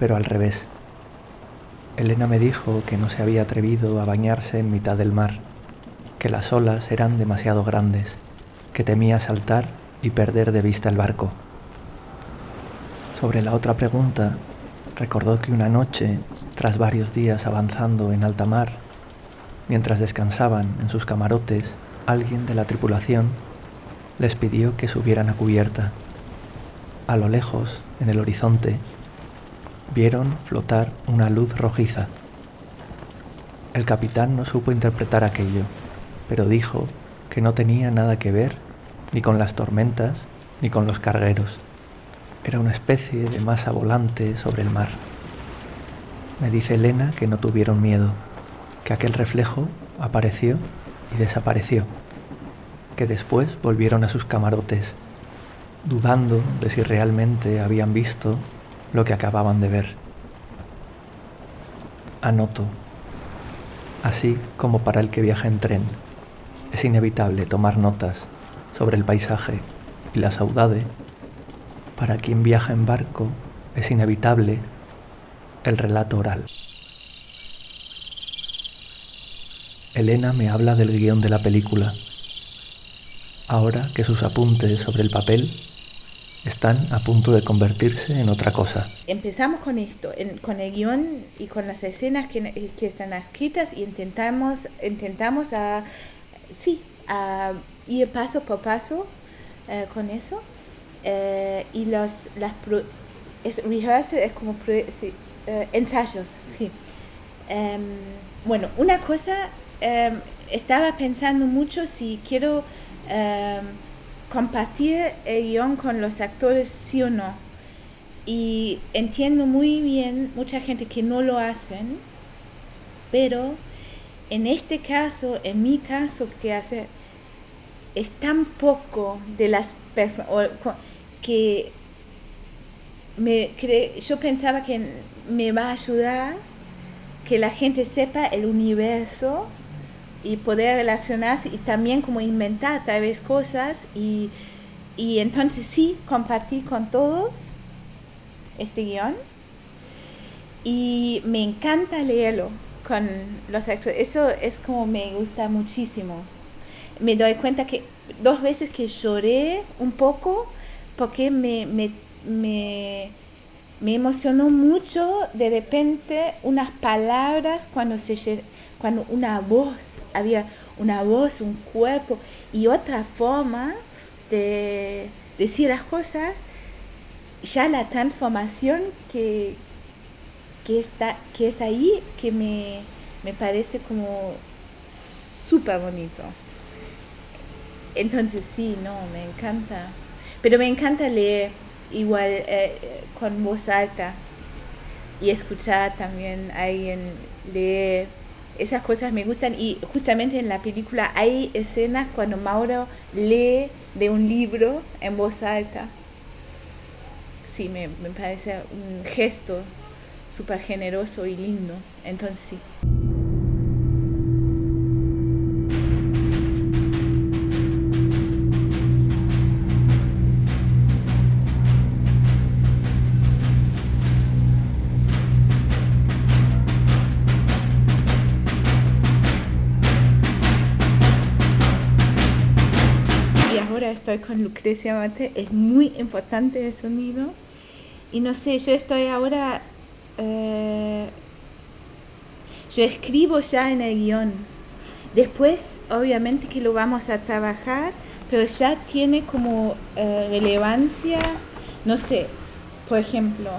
pero al revés. Elena me dijo que no se había atrevido a bañarse en mitad del mar, que las olas eran demasiado grandes, que temía saltar y perder de vista el barco. Sobre la otra pregunta, recordó que una noche, tras varios días avanzando en alta mar, Mientras descansaban en sus camarotes, alguien de la tripulación les pidió que subieran a cubierta. A lo lejos, en el horizonte, vieron flotar una luz rojiza. El capitán no supo interpretar aquello, pero dijo que no tenía nada que ver ni con las tormentas ni con los cargueros. Era una especie de masa volante sobre el mar. Me dice Elena que no tuvieron miedo que aquel reflejo apareció y desapareció, que después volvieron a sus camarotes, dudando de si realmente habían visto lo que acababan de ver. Anoto, así como para el que viaja en tren, es inevitable tomar notas sobre el paisaje y la saudade, para quien viaja en barco es inevitable el relato oral. Elena me habla del guion de la película, ahora que sus apuntes sobre el papel están a punto de convertirse en otra cosa. Empezamos con esto, con el guion y con las escenas que, están escritas y intentamos, intentamos a, sí, a ir paso por paso eh, con eso. Eh, y los, las es, es como eh, ensayos, sí. Em, bueno, una cosa Em, estaba pensando mucho si quiero em, compartir el guion con los actores, sí o no. Y entiendo muy bien mucha gente que no lo hacen, pero en este caso, en mi caso, que hace es tan poco de las personas que me yo pensaba que me va a ayudar que la gente sepa el universo y poder relacionarse y también como inventar tal vez cosas y, y entonces sí compartir con todos este guion. Y me encanta leerlo con los actores. Eso es como me gusta muchísimo. Me doy cuenta que dos veces que lloré un poco porque me, me, me, emocionó mucho de repente unas palabras cuando se cuando una voz había una voz, un cuerpo y otra forma de decir las cosas, ya la transformación que, que, está, que es ahí, que me, parece como súper bonito. Entonces sí, no, me encanta. Pero me encanta leer igual eh, con voz alta y escuchar también a alguien leer esas cosas me gustan y justamente en la película hay escenas cuando Mauro lee de un libro en voz alta. Sí, me, me parece un gesto súper generoso y lindo. Entonces sí. Estoy con Lucrecia Mate, es muy importante el sonido. Y no sé, yo estoy ahora, eh, yo escribo ya en el guion. Después, obviamente que lo vamos a trabajar, pero ya tiene como eh, relevancia, no sé, por ejemplo,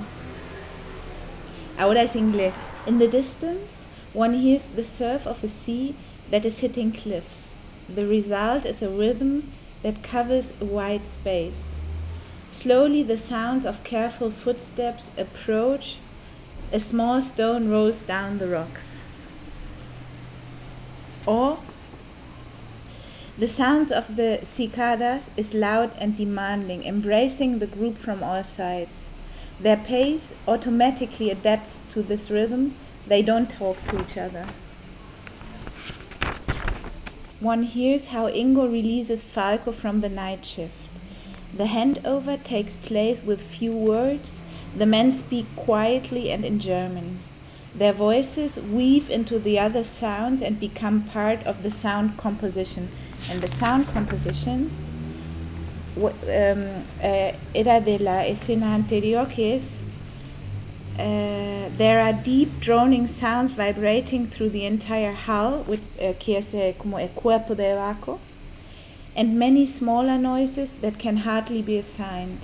ahora es inglés. In the distance, one hears the surf of a sea that is hitting cliffs. The result is a rhythm that covers a wide space. Slowly, the sounds of careful footsteps approach. A small stone rolls down the rocks. Or the sounds of the cicadas is loud and demanding, embracing the group from all sides. Their pace automatically adapts to this rhythm. They don't talk to each other. One hears how Ingo releases Falco from the night shift. The handover takes place with few words. The men speak quietly and in German. Their voices weave into the other sounds and become part of the sound composition. And the sound composition um, uh, era de la escena anterior que es uh, there are deep droning sounds vibrating through the entire hull uh, como el cuerpo and many smaller noises that can hardly be assigned.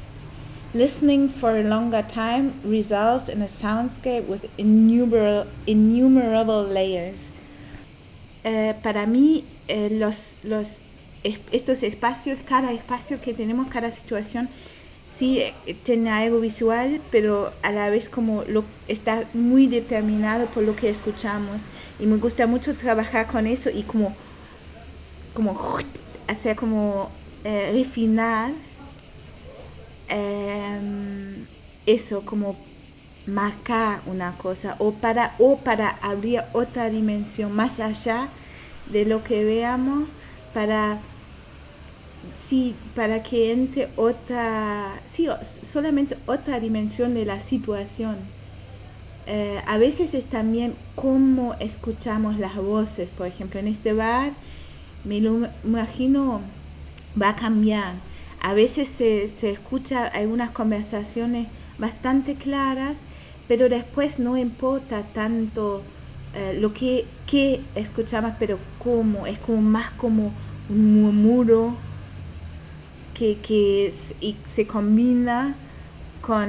Listening for a longer time results in a soundscape with innumerable, innumerable layers. Uh, para mí, uh, los, los estos espacios, cada espacio que tenemos, cada situación, sí eh, tiene algo visual, pero a la vez como lo, está muy determinado por lo que escuchamos. Y me gusta mucho trabajar con eso y como, como hacer como eh, refinar em, eso, como marcar una cosa o para, o para abrir otra dimensión más allá de lo que veamos para sí, para que entre otra, sí, solamente otra dimensión de la situación. Eh, a veces es también cómo escuchamos las voces, por ejemplo, en este bar, me lo imagino, va a cambiar. A veces se, se escucha algunas conversaciones bastante claras, pero después no importa tanto eh, lo que, que escuchamos, pero cómo, es como más como un murmuro que, que y se combina con,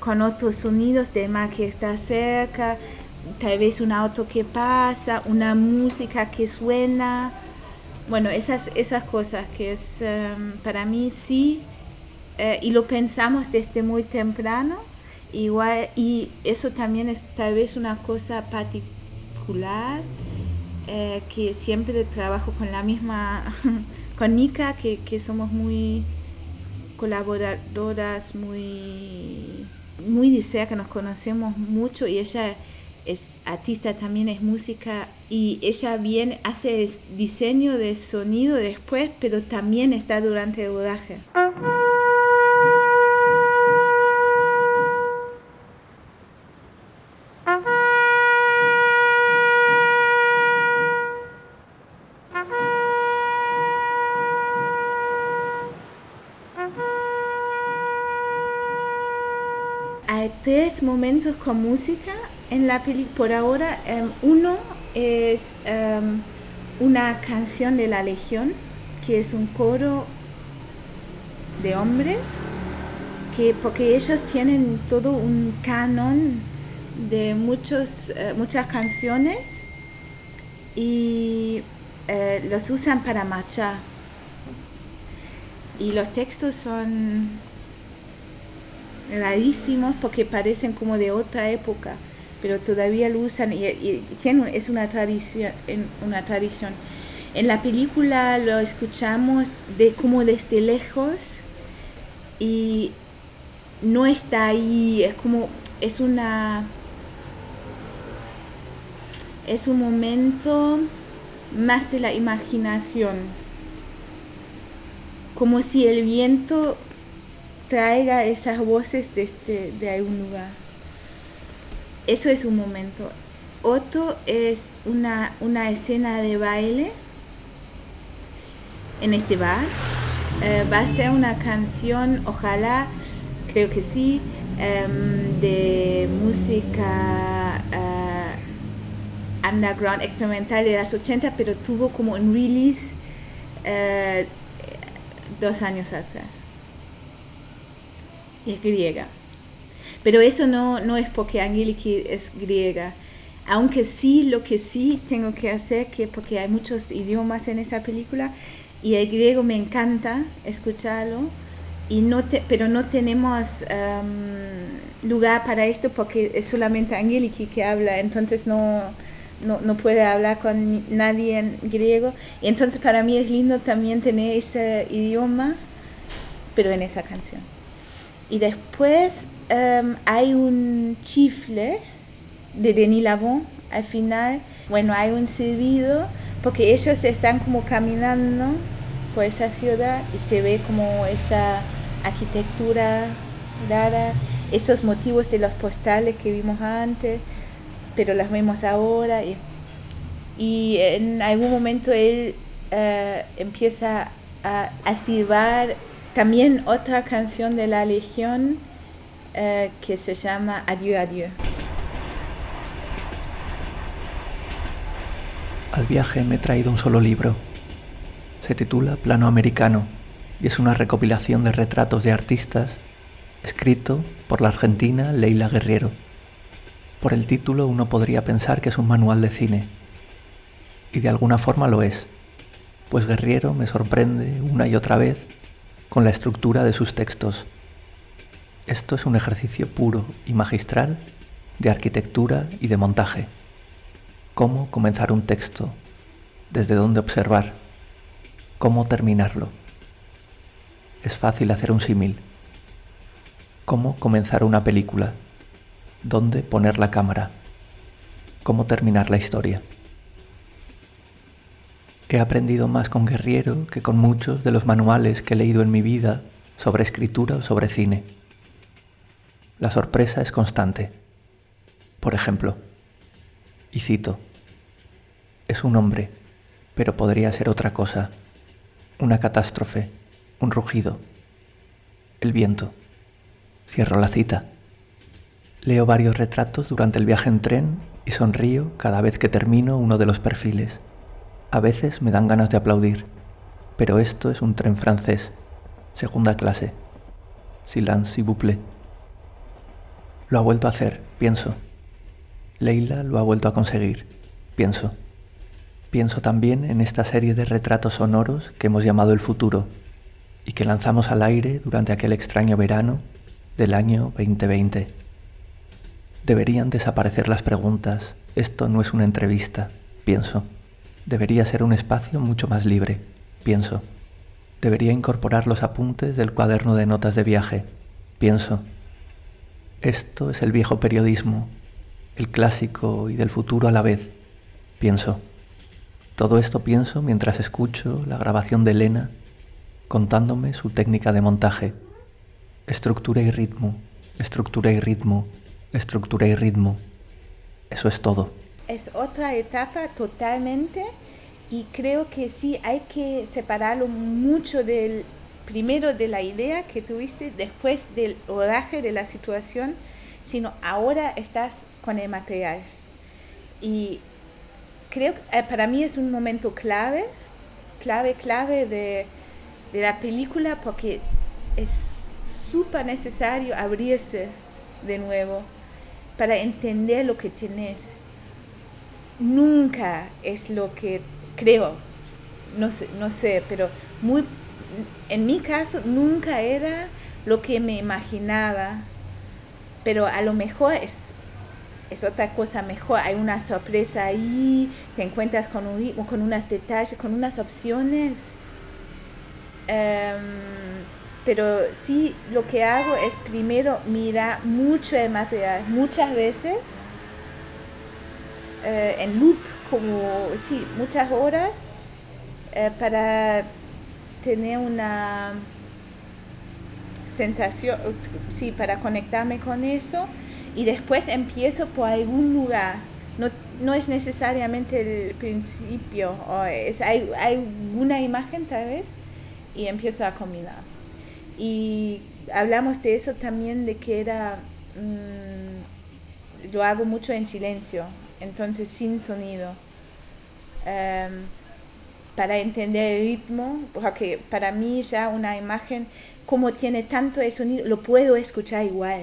con, otros sonidos de mar que está cerca, tal vez un auto que pasa, una música que suena. Bueno, esas, esas cosas que es em, para mí sí, eh, y lo pensamos desde muy temprano, igual, y eso también es tal vez una cosa particular eh, que siempre trabajo con la misma, con que, que somos muy colaboradoras, muy, muy cerca, nos conocemos mucho y ella es artista, también es música y ella viene, hace diseño de sonido después, pero también está durante el rodaje. Tres momentos con música en la película. Por ahora, em, uno es em, una canción de la Legión, que es un coro de hombres, que, porque ellos tienen todo un canon de muchos, eh, muchas canciones y eh, los usan para marchar. Y los textos son rarísimos porque parecen como de otra época, pero todavía lo usan y, es una tradición, una tradición. En la película lo escuchamos de como desde lejos y no está ahí, es como es una es un momento más de la imaginación, como si el viento traiga esas voces de, este, de algún lugar. Eso es un momento. Otro es una, una escena de baile en este bar. Eh, va a ser una canción, ojalá, creo que sí, em, de música uh, underground experimental de las 80, pero tuvo como un release uh, dos años atrás es griega. Pero eso no, no es porque Angeliki es griega. Aunque sí, lo que sí tengo que hacer, que porque hay muchos idiomas en esa película, y el griego me encanta escucharlo, y no pero no tenemos um, lugar para esto porque es solamente Angeliki que habla, entonces no, no, no, puede hablar con nadie en griego. Y entonces para mí es lindo también tener ese idioma, pero en esa canción. Y después em, hay un chifle de Denis Lavon al final. Bueno, hay un silbido porque ellos están como caminando por esa ciudad y se ve como esa arquitectura rara, esos motivos de los postales que vimos antes, pero las vemos ahora. Y, y en algún momento él eh, empieza a, a silbar también otra canción de la Legión eh, que se llama Adieu, adieu. Al viaje me he traído un solo libro. Se titula Plano Americano y es una recopilación de retratos de artistas escrito por la argentina Leila Guerriero. Por el título uno podría pensar que es un manual de cine. Y de alguna forma lo es, pues Guerriero me sorprende una y otra vez con la estructura de sus textos. Esto es un ejercicio puro y magistral de arquitectura y de montaje. Cómo comenzar un texto, desde dónde observar, cómo terminarlo. Es fácil hacer un símil cómo comenzar una película, dónde poner la cámara, cómo terminar la historia. He aprendido más con Guerriero que con muchos de los manuales que he leído en mi vida sobre escritura o sobre cine. La sorpresa es constante. Por ejemplo, y cito, es un hombre, pero podría ser otra cosa, una catástrofe, un rugido, el viento. Cierro la cita. Leo varios retratos durante el viaje en tren y sonrío cada vez que termino uno de los perfiles. A veces me dan ganas de aplaudir, pero esto es un tren francés, segunda clase. Silence, s'il vous plaît. Lo ha vuelto a hacer, pienso. Leila lo ha vuelto a conseguir, pienso. Pienso también en esta serie de retratos sonoros que hemos llamado el futuro y que lanzamos al aire durante aquel extraño verano del año 2020. Deberían desaparecer las preguntas. Esto no es una entrevista, pienso. Debería ser un espacio mucho más libre, pienso. Debería incorporar los apuntes del cuaderno de notas de viaje, pienso. Esto es el viejo periodismo, el clásico y del futuro a la vez, pienso. Todo esto pienso mientras escucho la grabación de Elena contándome su técnica de montaje estructura y ritmo, estructura y ritmo, estructura y ritmo. Eso es todo. Es otra etapa totalmente y creo que sí hay que separarlo mucho del primero de la idea que tuviste, después del rodaje de la situación, sino ahora estás con el material. Y creo que eh, para mí es un momento clave, clave, clave de, de la película porque es súper necesario abrirse de nuevo para entender lo que tienes. Nunca es lo que creo, no sé, no sé, pero muy, en mi caso nunca era lo que me imaginaba, pero a lo mejor es, es otra cosa mejor, hay una sorpresa ahí, te encuentras con, un, con unos detalles, con unas opciones. Em, pero sí lo que hago es primero mirar mucho el material, muchas veces eh, en loop, como sí, muchas horas, eh, para tener una sensación, sí, para conectarme con eso y después empiezo por algún lugar. No, no es necesariamente el principio, o es, hay, hay una imagen tal vez y empiezo a combinar. Y hablamos de eso también, de que era, mm, lo hago mucho en silencio, entonces sin sonido, em, para entender el ritmo, porque para mí ya una imagen, como tiene tanto el sonido, lo puedo escuchar igual,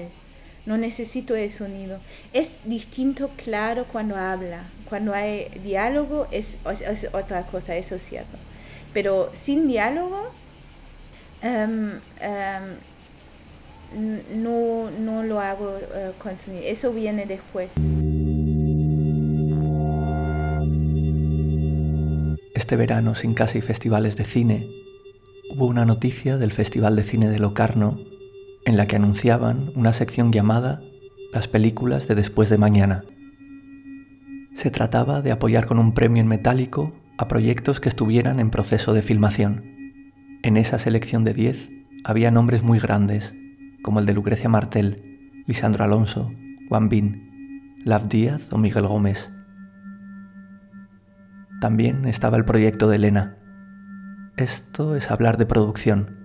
no necesito el sonido. Es distinto, claro, cuando habla, cuando hay diálogo es, es otra cosa, eso es cierto. Pero sin diálogo, Em, em, no, no lo hago uh. Eso viene después. Este verano, sin casi festivales de cine, hubo una noticia del Festival de Cine de Locarno en la que anunciaban una sección llamada Las películas de después de mañana. Se trataba de apoyar con un premio en metálico a proyectos que estuvieran en proceso de filmación. En esa selección de 10 había nombres muy grandes, como el de Lucrecia Martel, Lisandro Alonso, Juan Bin, Lav Díaz o Miguel Gómez. También estaba el proyecto de Elena. Esto es hablar de producción.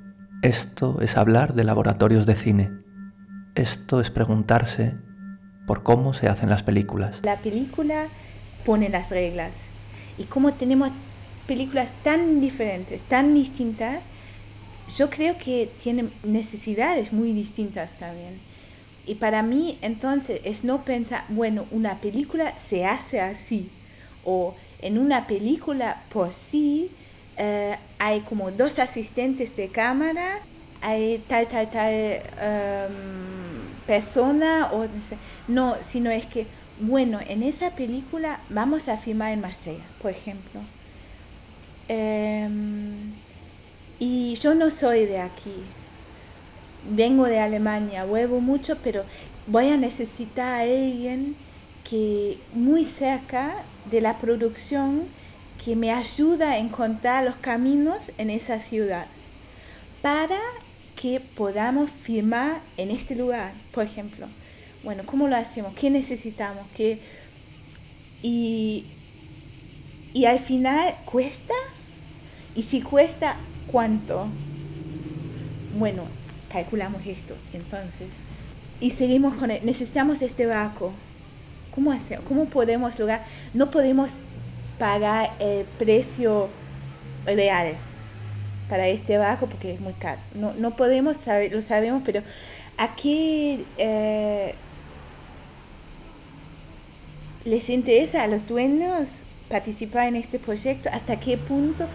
Esto es hablar de laboratorios de cine. Esto es preguntarse por cómo se hacen las películas. La película pone las reglas y como tenemos películas tan diferentes, tan distintas, yo creo que tienen necesidades muy distintas también. Y para mí entonces es no pensar, bueno, una película se hace así, o en una película por sí eh, hay como dos asistentes de cámara, hay tal, tal, tal em, persona, o no, sino es que bueno, en esa película vamos a filmar en Marsella, por ejemplo. Em, y yo no soy de aquí. Vengo de Alemania, vuelvo mucho, pero voy a necesitar a alguien que muy cerca de la producción que me ayuda a encontrar los caminos en esa ciudad para que podamos filmar en este lugar, por ejemplo bueno, ¿cómo lo hacemos? ¿Qué necesitamos? ¿Qué? Y, y al final, ¿cuesta? Y si cuesta, ¿cuánto? Bueno, calculamos esto, entonces. Y seguimos con él. Necesitamos este barco. ¿Cómo hacemos? ¿Cómo podemos lograr? No podemos pagar el precio real para este barco porque es muy caro. No, no podemos saber, lo sabemos, pero aquí eh, les interesa a los dueños participar en este proyecto, hasta qué punto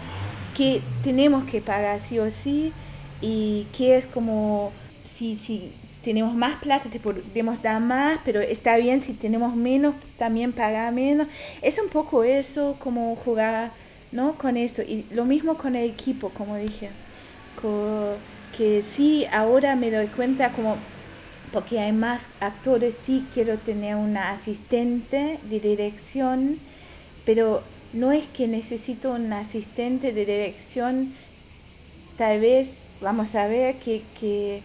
que tenemos que pagar sí o sí y qué es como si, si tenemos más plata te podemos dar más, pero está bien si tenemos menos también pagar menos. Es un poco eso como jugar ¿no? con esto y lo mismo con el equipo, como dije, que sí ahora me doy cuenta como porque hay más actores, sí quiero tener una asistente de dirección, pero no es que necesito un asistente de dirección, tal vez, vamos a ver, que,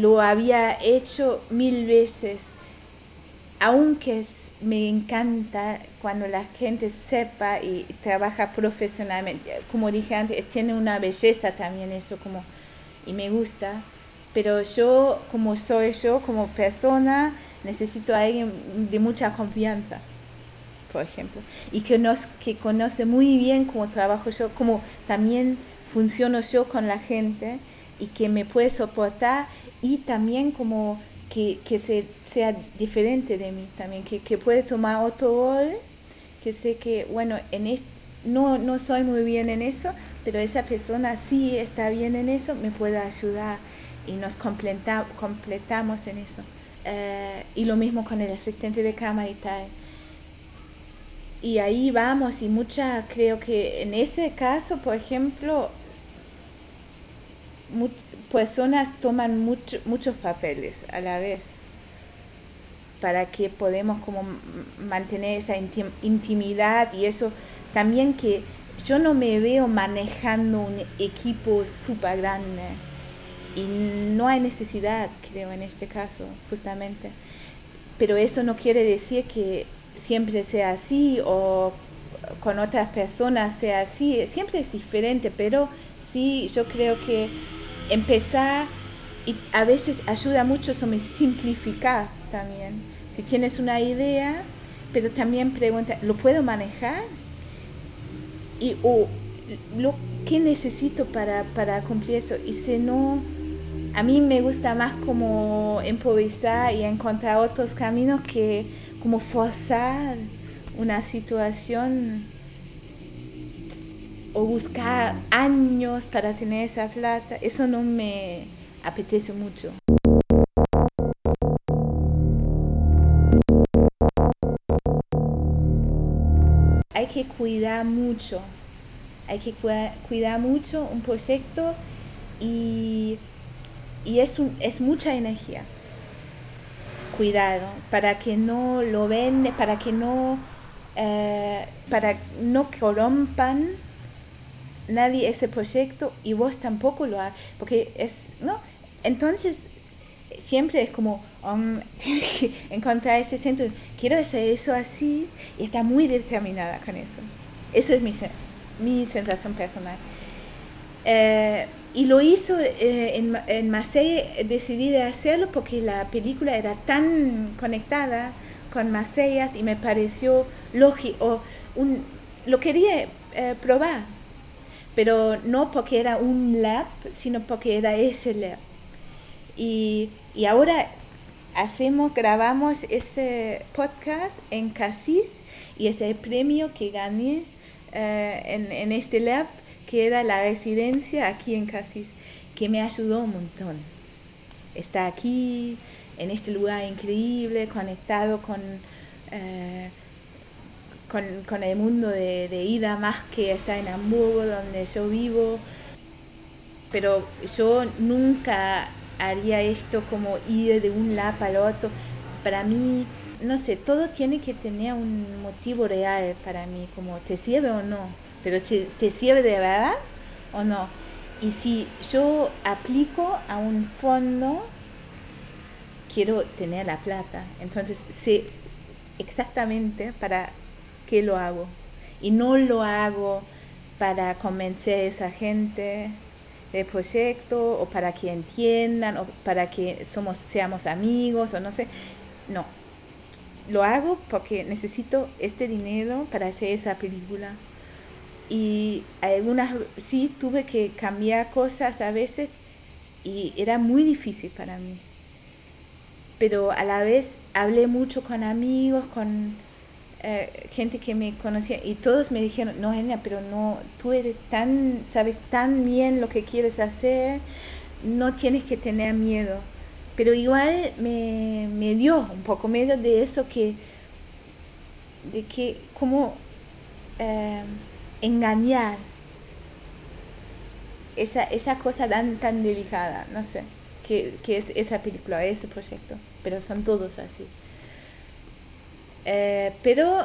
lo había hecho mil veces, aunque me encanta cuando la gente sepa y trabaja profesionalmente, como dije antes, tiene una belleza también eso, como, y me gusta. Pero yo, como soy yo, como persona, necesito a alguien de mucha confianza, por ejemplo, y que, nos, que conoce muy bien cómo trabajo yo, cómo también funciono yo con la gente y que me puede soportar y también como que, que se, sea diferente de mí también, que, que puede tomar otro rol, que sé que, bueno, en no, no soy muy bien en eso, pero esa persona sí está bien en eso, me puede ayudar y nos completa, completamos en eso. Eh, y lo mismo con el asistente de cámara y tal. Y ahí vamos y mucha, creo que en ese caso, por ejemplo, personas toman muchos papeles a la vez para que podamos como mantener esa intimidad y eso también que yo no me veo manejando un equipo súper grande y no hay necesidad, creo, en este caso, justamente. Pero eso no quiere decir que siempre sea así o con otras personas sea así. Siempre es diferente, pero sí, yo creo que empezar y a veces ayuda mucho sobre simplificar también. Si tienes una idea, pero también pregunta, ¿lo puedo manejar? Y, o, lo, ¿qué necesito para, para cumplir eso? Y si no, a mí me gusta más como improvisar y encontrar otros caminos que como forzar una situación o buscar años para tener esa plata. Eso no me apetece mucho. Hay que cuidar mucho, hay que cuidar, mucho un proyecto y y es, un, es mucha energía. Cuidado, para que no lo ven, para que no, eh, para no corrompan nadie ese proyecto y vos tampoco lo hagas, porque es, ¿no? Entonces, siempre es como, um, tienes que encontrar ese centro, quiero hacer eso así, y está muy determinada con eso. Eso es mi, mi sensación personal. Eh, y lo hizo eh, en, en Marseille, decidí de hacerlo porque la película era tan conectada con Marseille y me pareció lógico, lo quería eh, probar, pero no porque era un lab, sino porque era ese lab. Y, y ahora hacemos, grabamos ese podcast en Cassis y ese premio que gané en, en este lab que era la residencia aquí en Cassis, que me ayudó un montón. Está aquí, en este lugar increíble, conectado con, eh, con, el mundo de, de, Ida, más que está en Hamburgo, donde yo vivo. Pero yo nunca haría esto como ir de un lado al otro. Para mí, no sé, todo tiene que tener un motivo real para mí, como te sirve o no pero ¿te sirve de verdad o no? Y si yo aplico a un fondo, quiero tener la plata. Entonces sé exactamente para qué lo hago. Y no lo hago para convencer a esa gente del proyecto o para que entiendan o para que somos, seamos amigos o no sé. No. Lo hago porque necesito este dinero para hacer esa película y algunas sí tuve que cambiar cosas a veces y era muy difícil para mí. Pero a la vez hablé mucho con amigos, con eh, gente que me conocía y todos me dijeron, no, Genia, pero no, tú eres tan, sabes tan bien lo que quieres hacer, no tienes que tener miedo. Pero igual me, me dio un poco miedo de eso que, de que como... Eh, engañar esa, esa cosa tan, tan delicada, no sé, que, que, es esa película, ese proyecto, pero son todos así. Eh, pero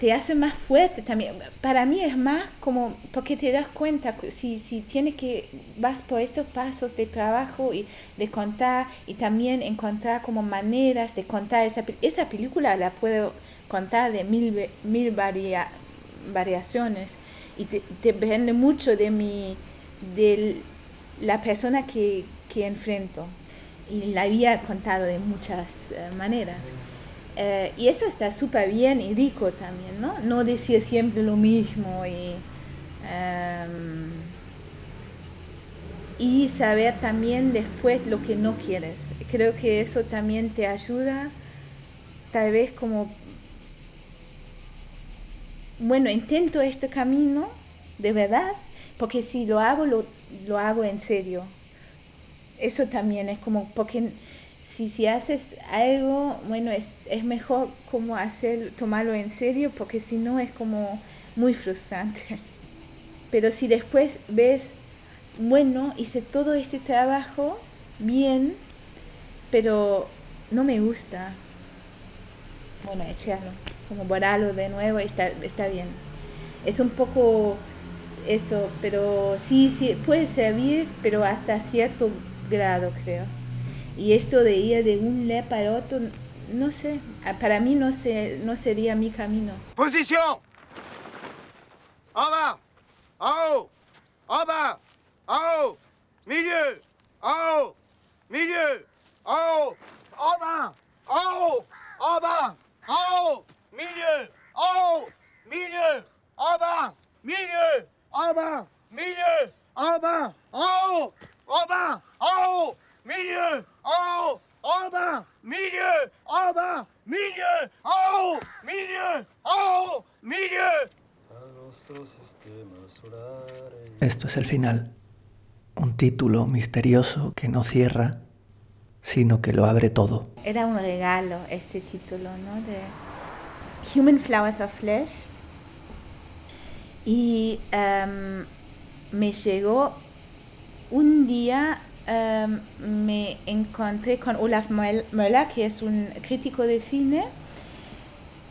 te hace más fuerte también. Para mí es más como porque te das cuenta, si, si tienes que, vas por estos pasos de trabajo y de contar y también encontrar como maneras de contar esa, esa película, la puedo contar de mil, mil varias variaciones y depende mucho de mi de la persona que, que enfrento y la había contado de muchas eh, maneras eh, y eso está súper bien y rico también no no decir siempre lo mismo y em, y saber también después lo que no quieres creo que eso también te ayuda tal vez como bueno, intento este camino de verdad, porque si lo hago, lo, lo hago en serio. Eso también es como, porque si, si haces algo, bueno, es, es mejor como hacer, tomarlo en serio, porque si no es como muy frustrante. Pero si después ves, bueno, hice todo este trabajo bien, pero no me gusta, bueno, echarlo como borrarlo de nuevo, está, está bien. Es un poco eso, pero sí, sí, puede servir, pero hasta cierto grado, creo. Y esto de ir de un le para otro, no sé, para mí no, sé, no sería mi camino. ¡Posición! Bas, en en bas, en milieu, en milieu, en haut, en bas, en haut, milieu, en milieu, en bas, milieu, en milieu, en bas, en haut, milieu, en haut, en bas, milieu, en bas, milieu, en haut, milieu, en haut, milieu. Esto es el final, un título misterioso que no cierra, sino que lo abre todo. Era un regalo este título, ¿no? De Human Flowers of Flesh. Y um, me llegó un día em, me encontré con Olaf Möller, que es un crítico de cine,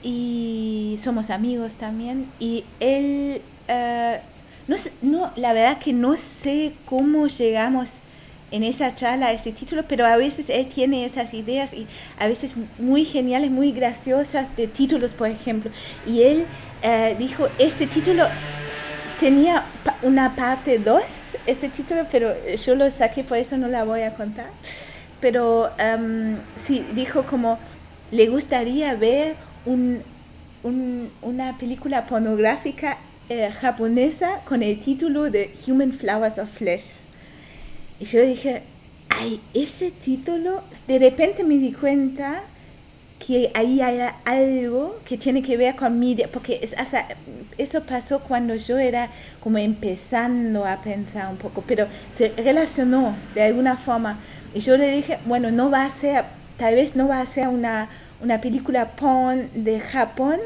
y somos amigos también. Y él, eh, no, no, la verdad que no sé cómo llegamos en esa charla a ese título, pero a veces él tiene esas ideas y a veces muy geniales, muy graciosas de títulos, por ejemplo. Y él eh, dijo, este título tenía una parte 2, este título, pero yo lo saqué, por eso no la voy a contar. Pero um, sí, dijo como, le gustaría ver un, una película pornográfica eh, japonesa con el título de Human Flowers of Flesh. Y yo dije, ay, ese título, de repente me di cuenta que ahí hay algo que tiene que ver con mi, porque es, eso pasó cuando yo era como empezando a pensar un poco, pero se relacionó de alguna forma. Y yo le dije, bueno, no va a ser, tal vez no va a ser una, una película porn de Japón,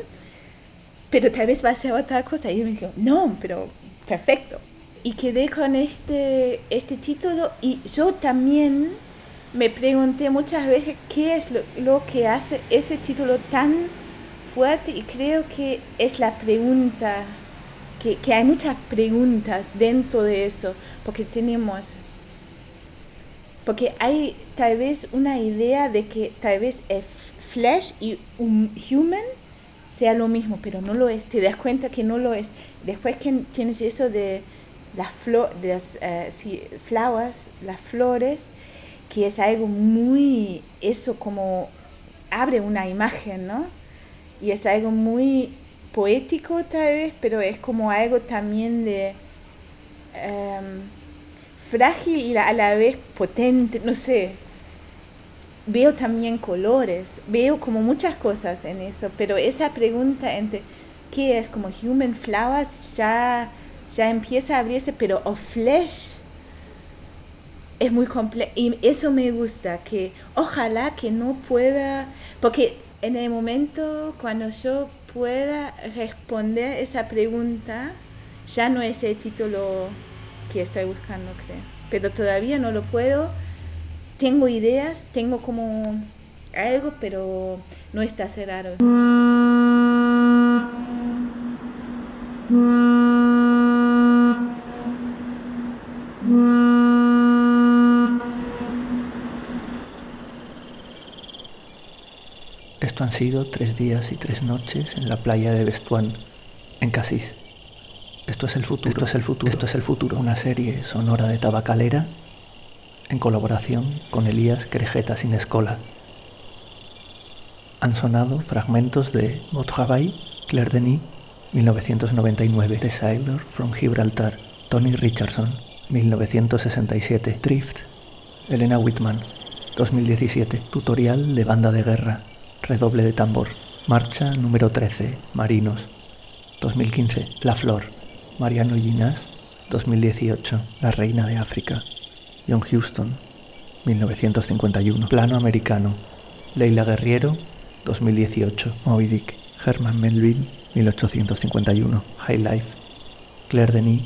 pero tal vez va a ser otra cosa. Y yo me dijo, no, pero perfecto. Y quedé con este, este título y yo también me pregunté muchas veces qué es lo, que hace ese título tan fuerte y creo que es la pregunta, que, que, hay muchas preguntas dentro de eso, porque tenemos, porque hay tal vez una idea de que tal vez es flesh y un human sea lo mismo, pero no lo es, te das cuenta que no lo es. Después que tienes eso de las, flores, las eh, flowers, las flores, que es algo muy, eso como abre una imagen, ¿no? Y es algo muy poético tal vez, pero es como algo también de em, frágil y a la vez potente, no sé. Veo también colores, veo como muchas cosas en eso, pero esa pregunta entre qué es como human flowers ya, ya empieza a abrirse, pero o flesh es muy complejo y eso me gusta, que ojalá que no pueda, porque en el momento cuando yo pueda responder esa pregunta, ya no es el título que estoy buscando, creo. Pero todavía no lo puedo. Tengo ideas, tengo como algo, pero no está cerrado. Han sido tres días y tres noches en la playa de Bestuán, en Casís. Esto es el futuro. Esto es el futuro. Esto es el futuro. Una serie sonora de tabacalera en colaboración con Elías Querejeta sin escola. Han sonado fragmentos de Mon Claire Denis, 1999, The Sailor from Gibraltar, Tony Richardson, 1967, Drift, Elena Whitman, 2017, Tutorial de banda de guerra, redoble de tambor. Marcha número 13, Marinos. 2015, La Flor. Mariano Ginás. 2018, La Reina de África. John Houston. 1951. Plano americano. Leila Guerriero. 2018. Moby Dick. Herman Melville. 1851. High Life. Claire Denis.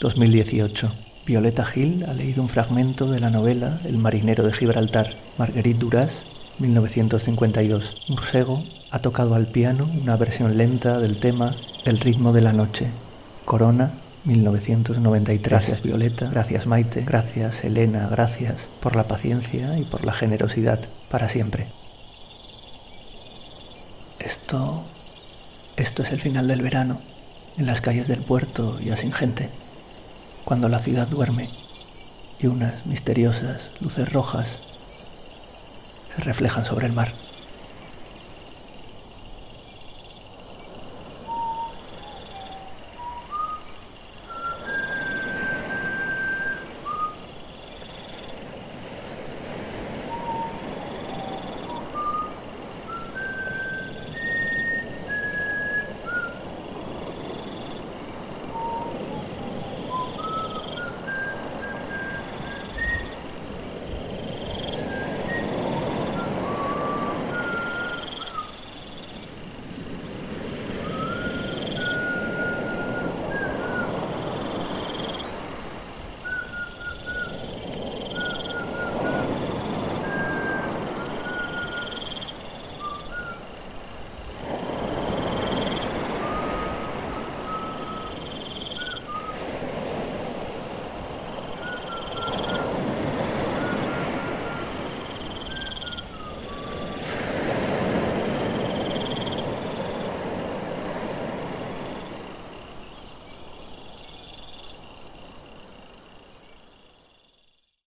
2018. Violeta Gil ha leído un fragmento de la novela El marinero de Gibraltar. Marguerite Duras 1952. Ursego ha tocado al piano una versión lenta del tema El ritmo de la noche. Corona, 1993. Gracias Violeta, gracias Maite, gracias Elena, gracias por la paciencia y por la generosidad para siempre. Esto... Esto es el final del verano, en las calles del puerto ya sin gente, cuando la ciudad duerme y unas misteriosas luces rojas se reflejan sobre el mar.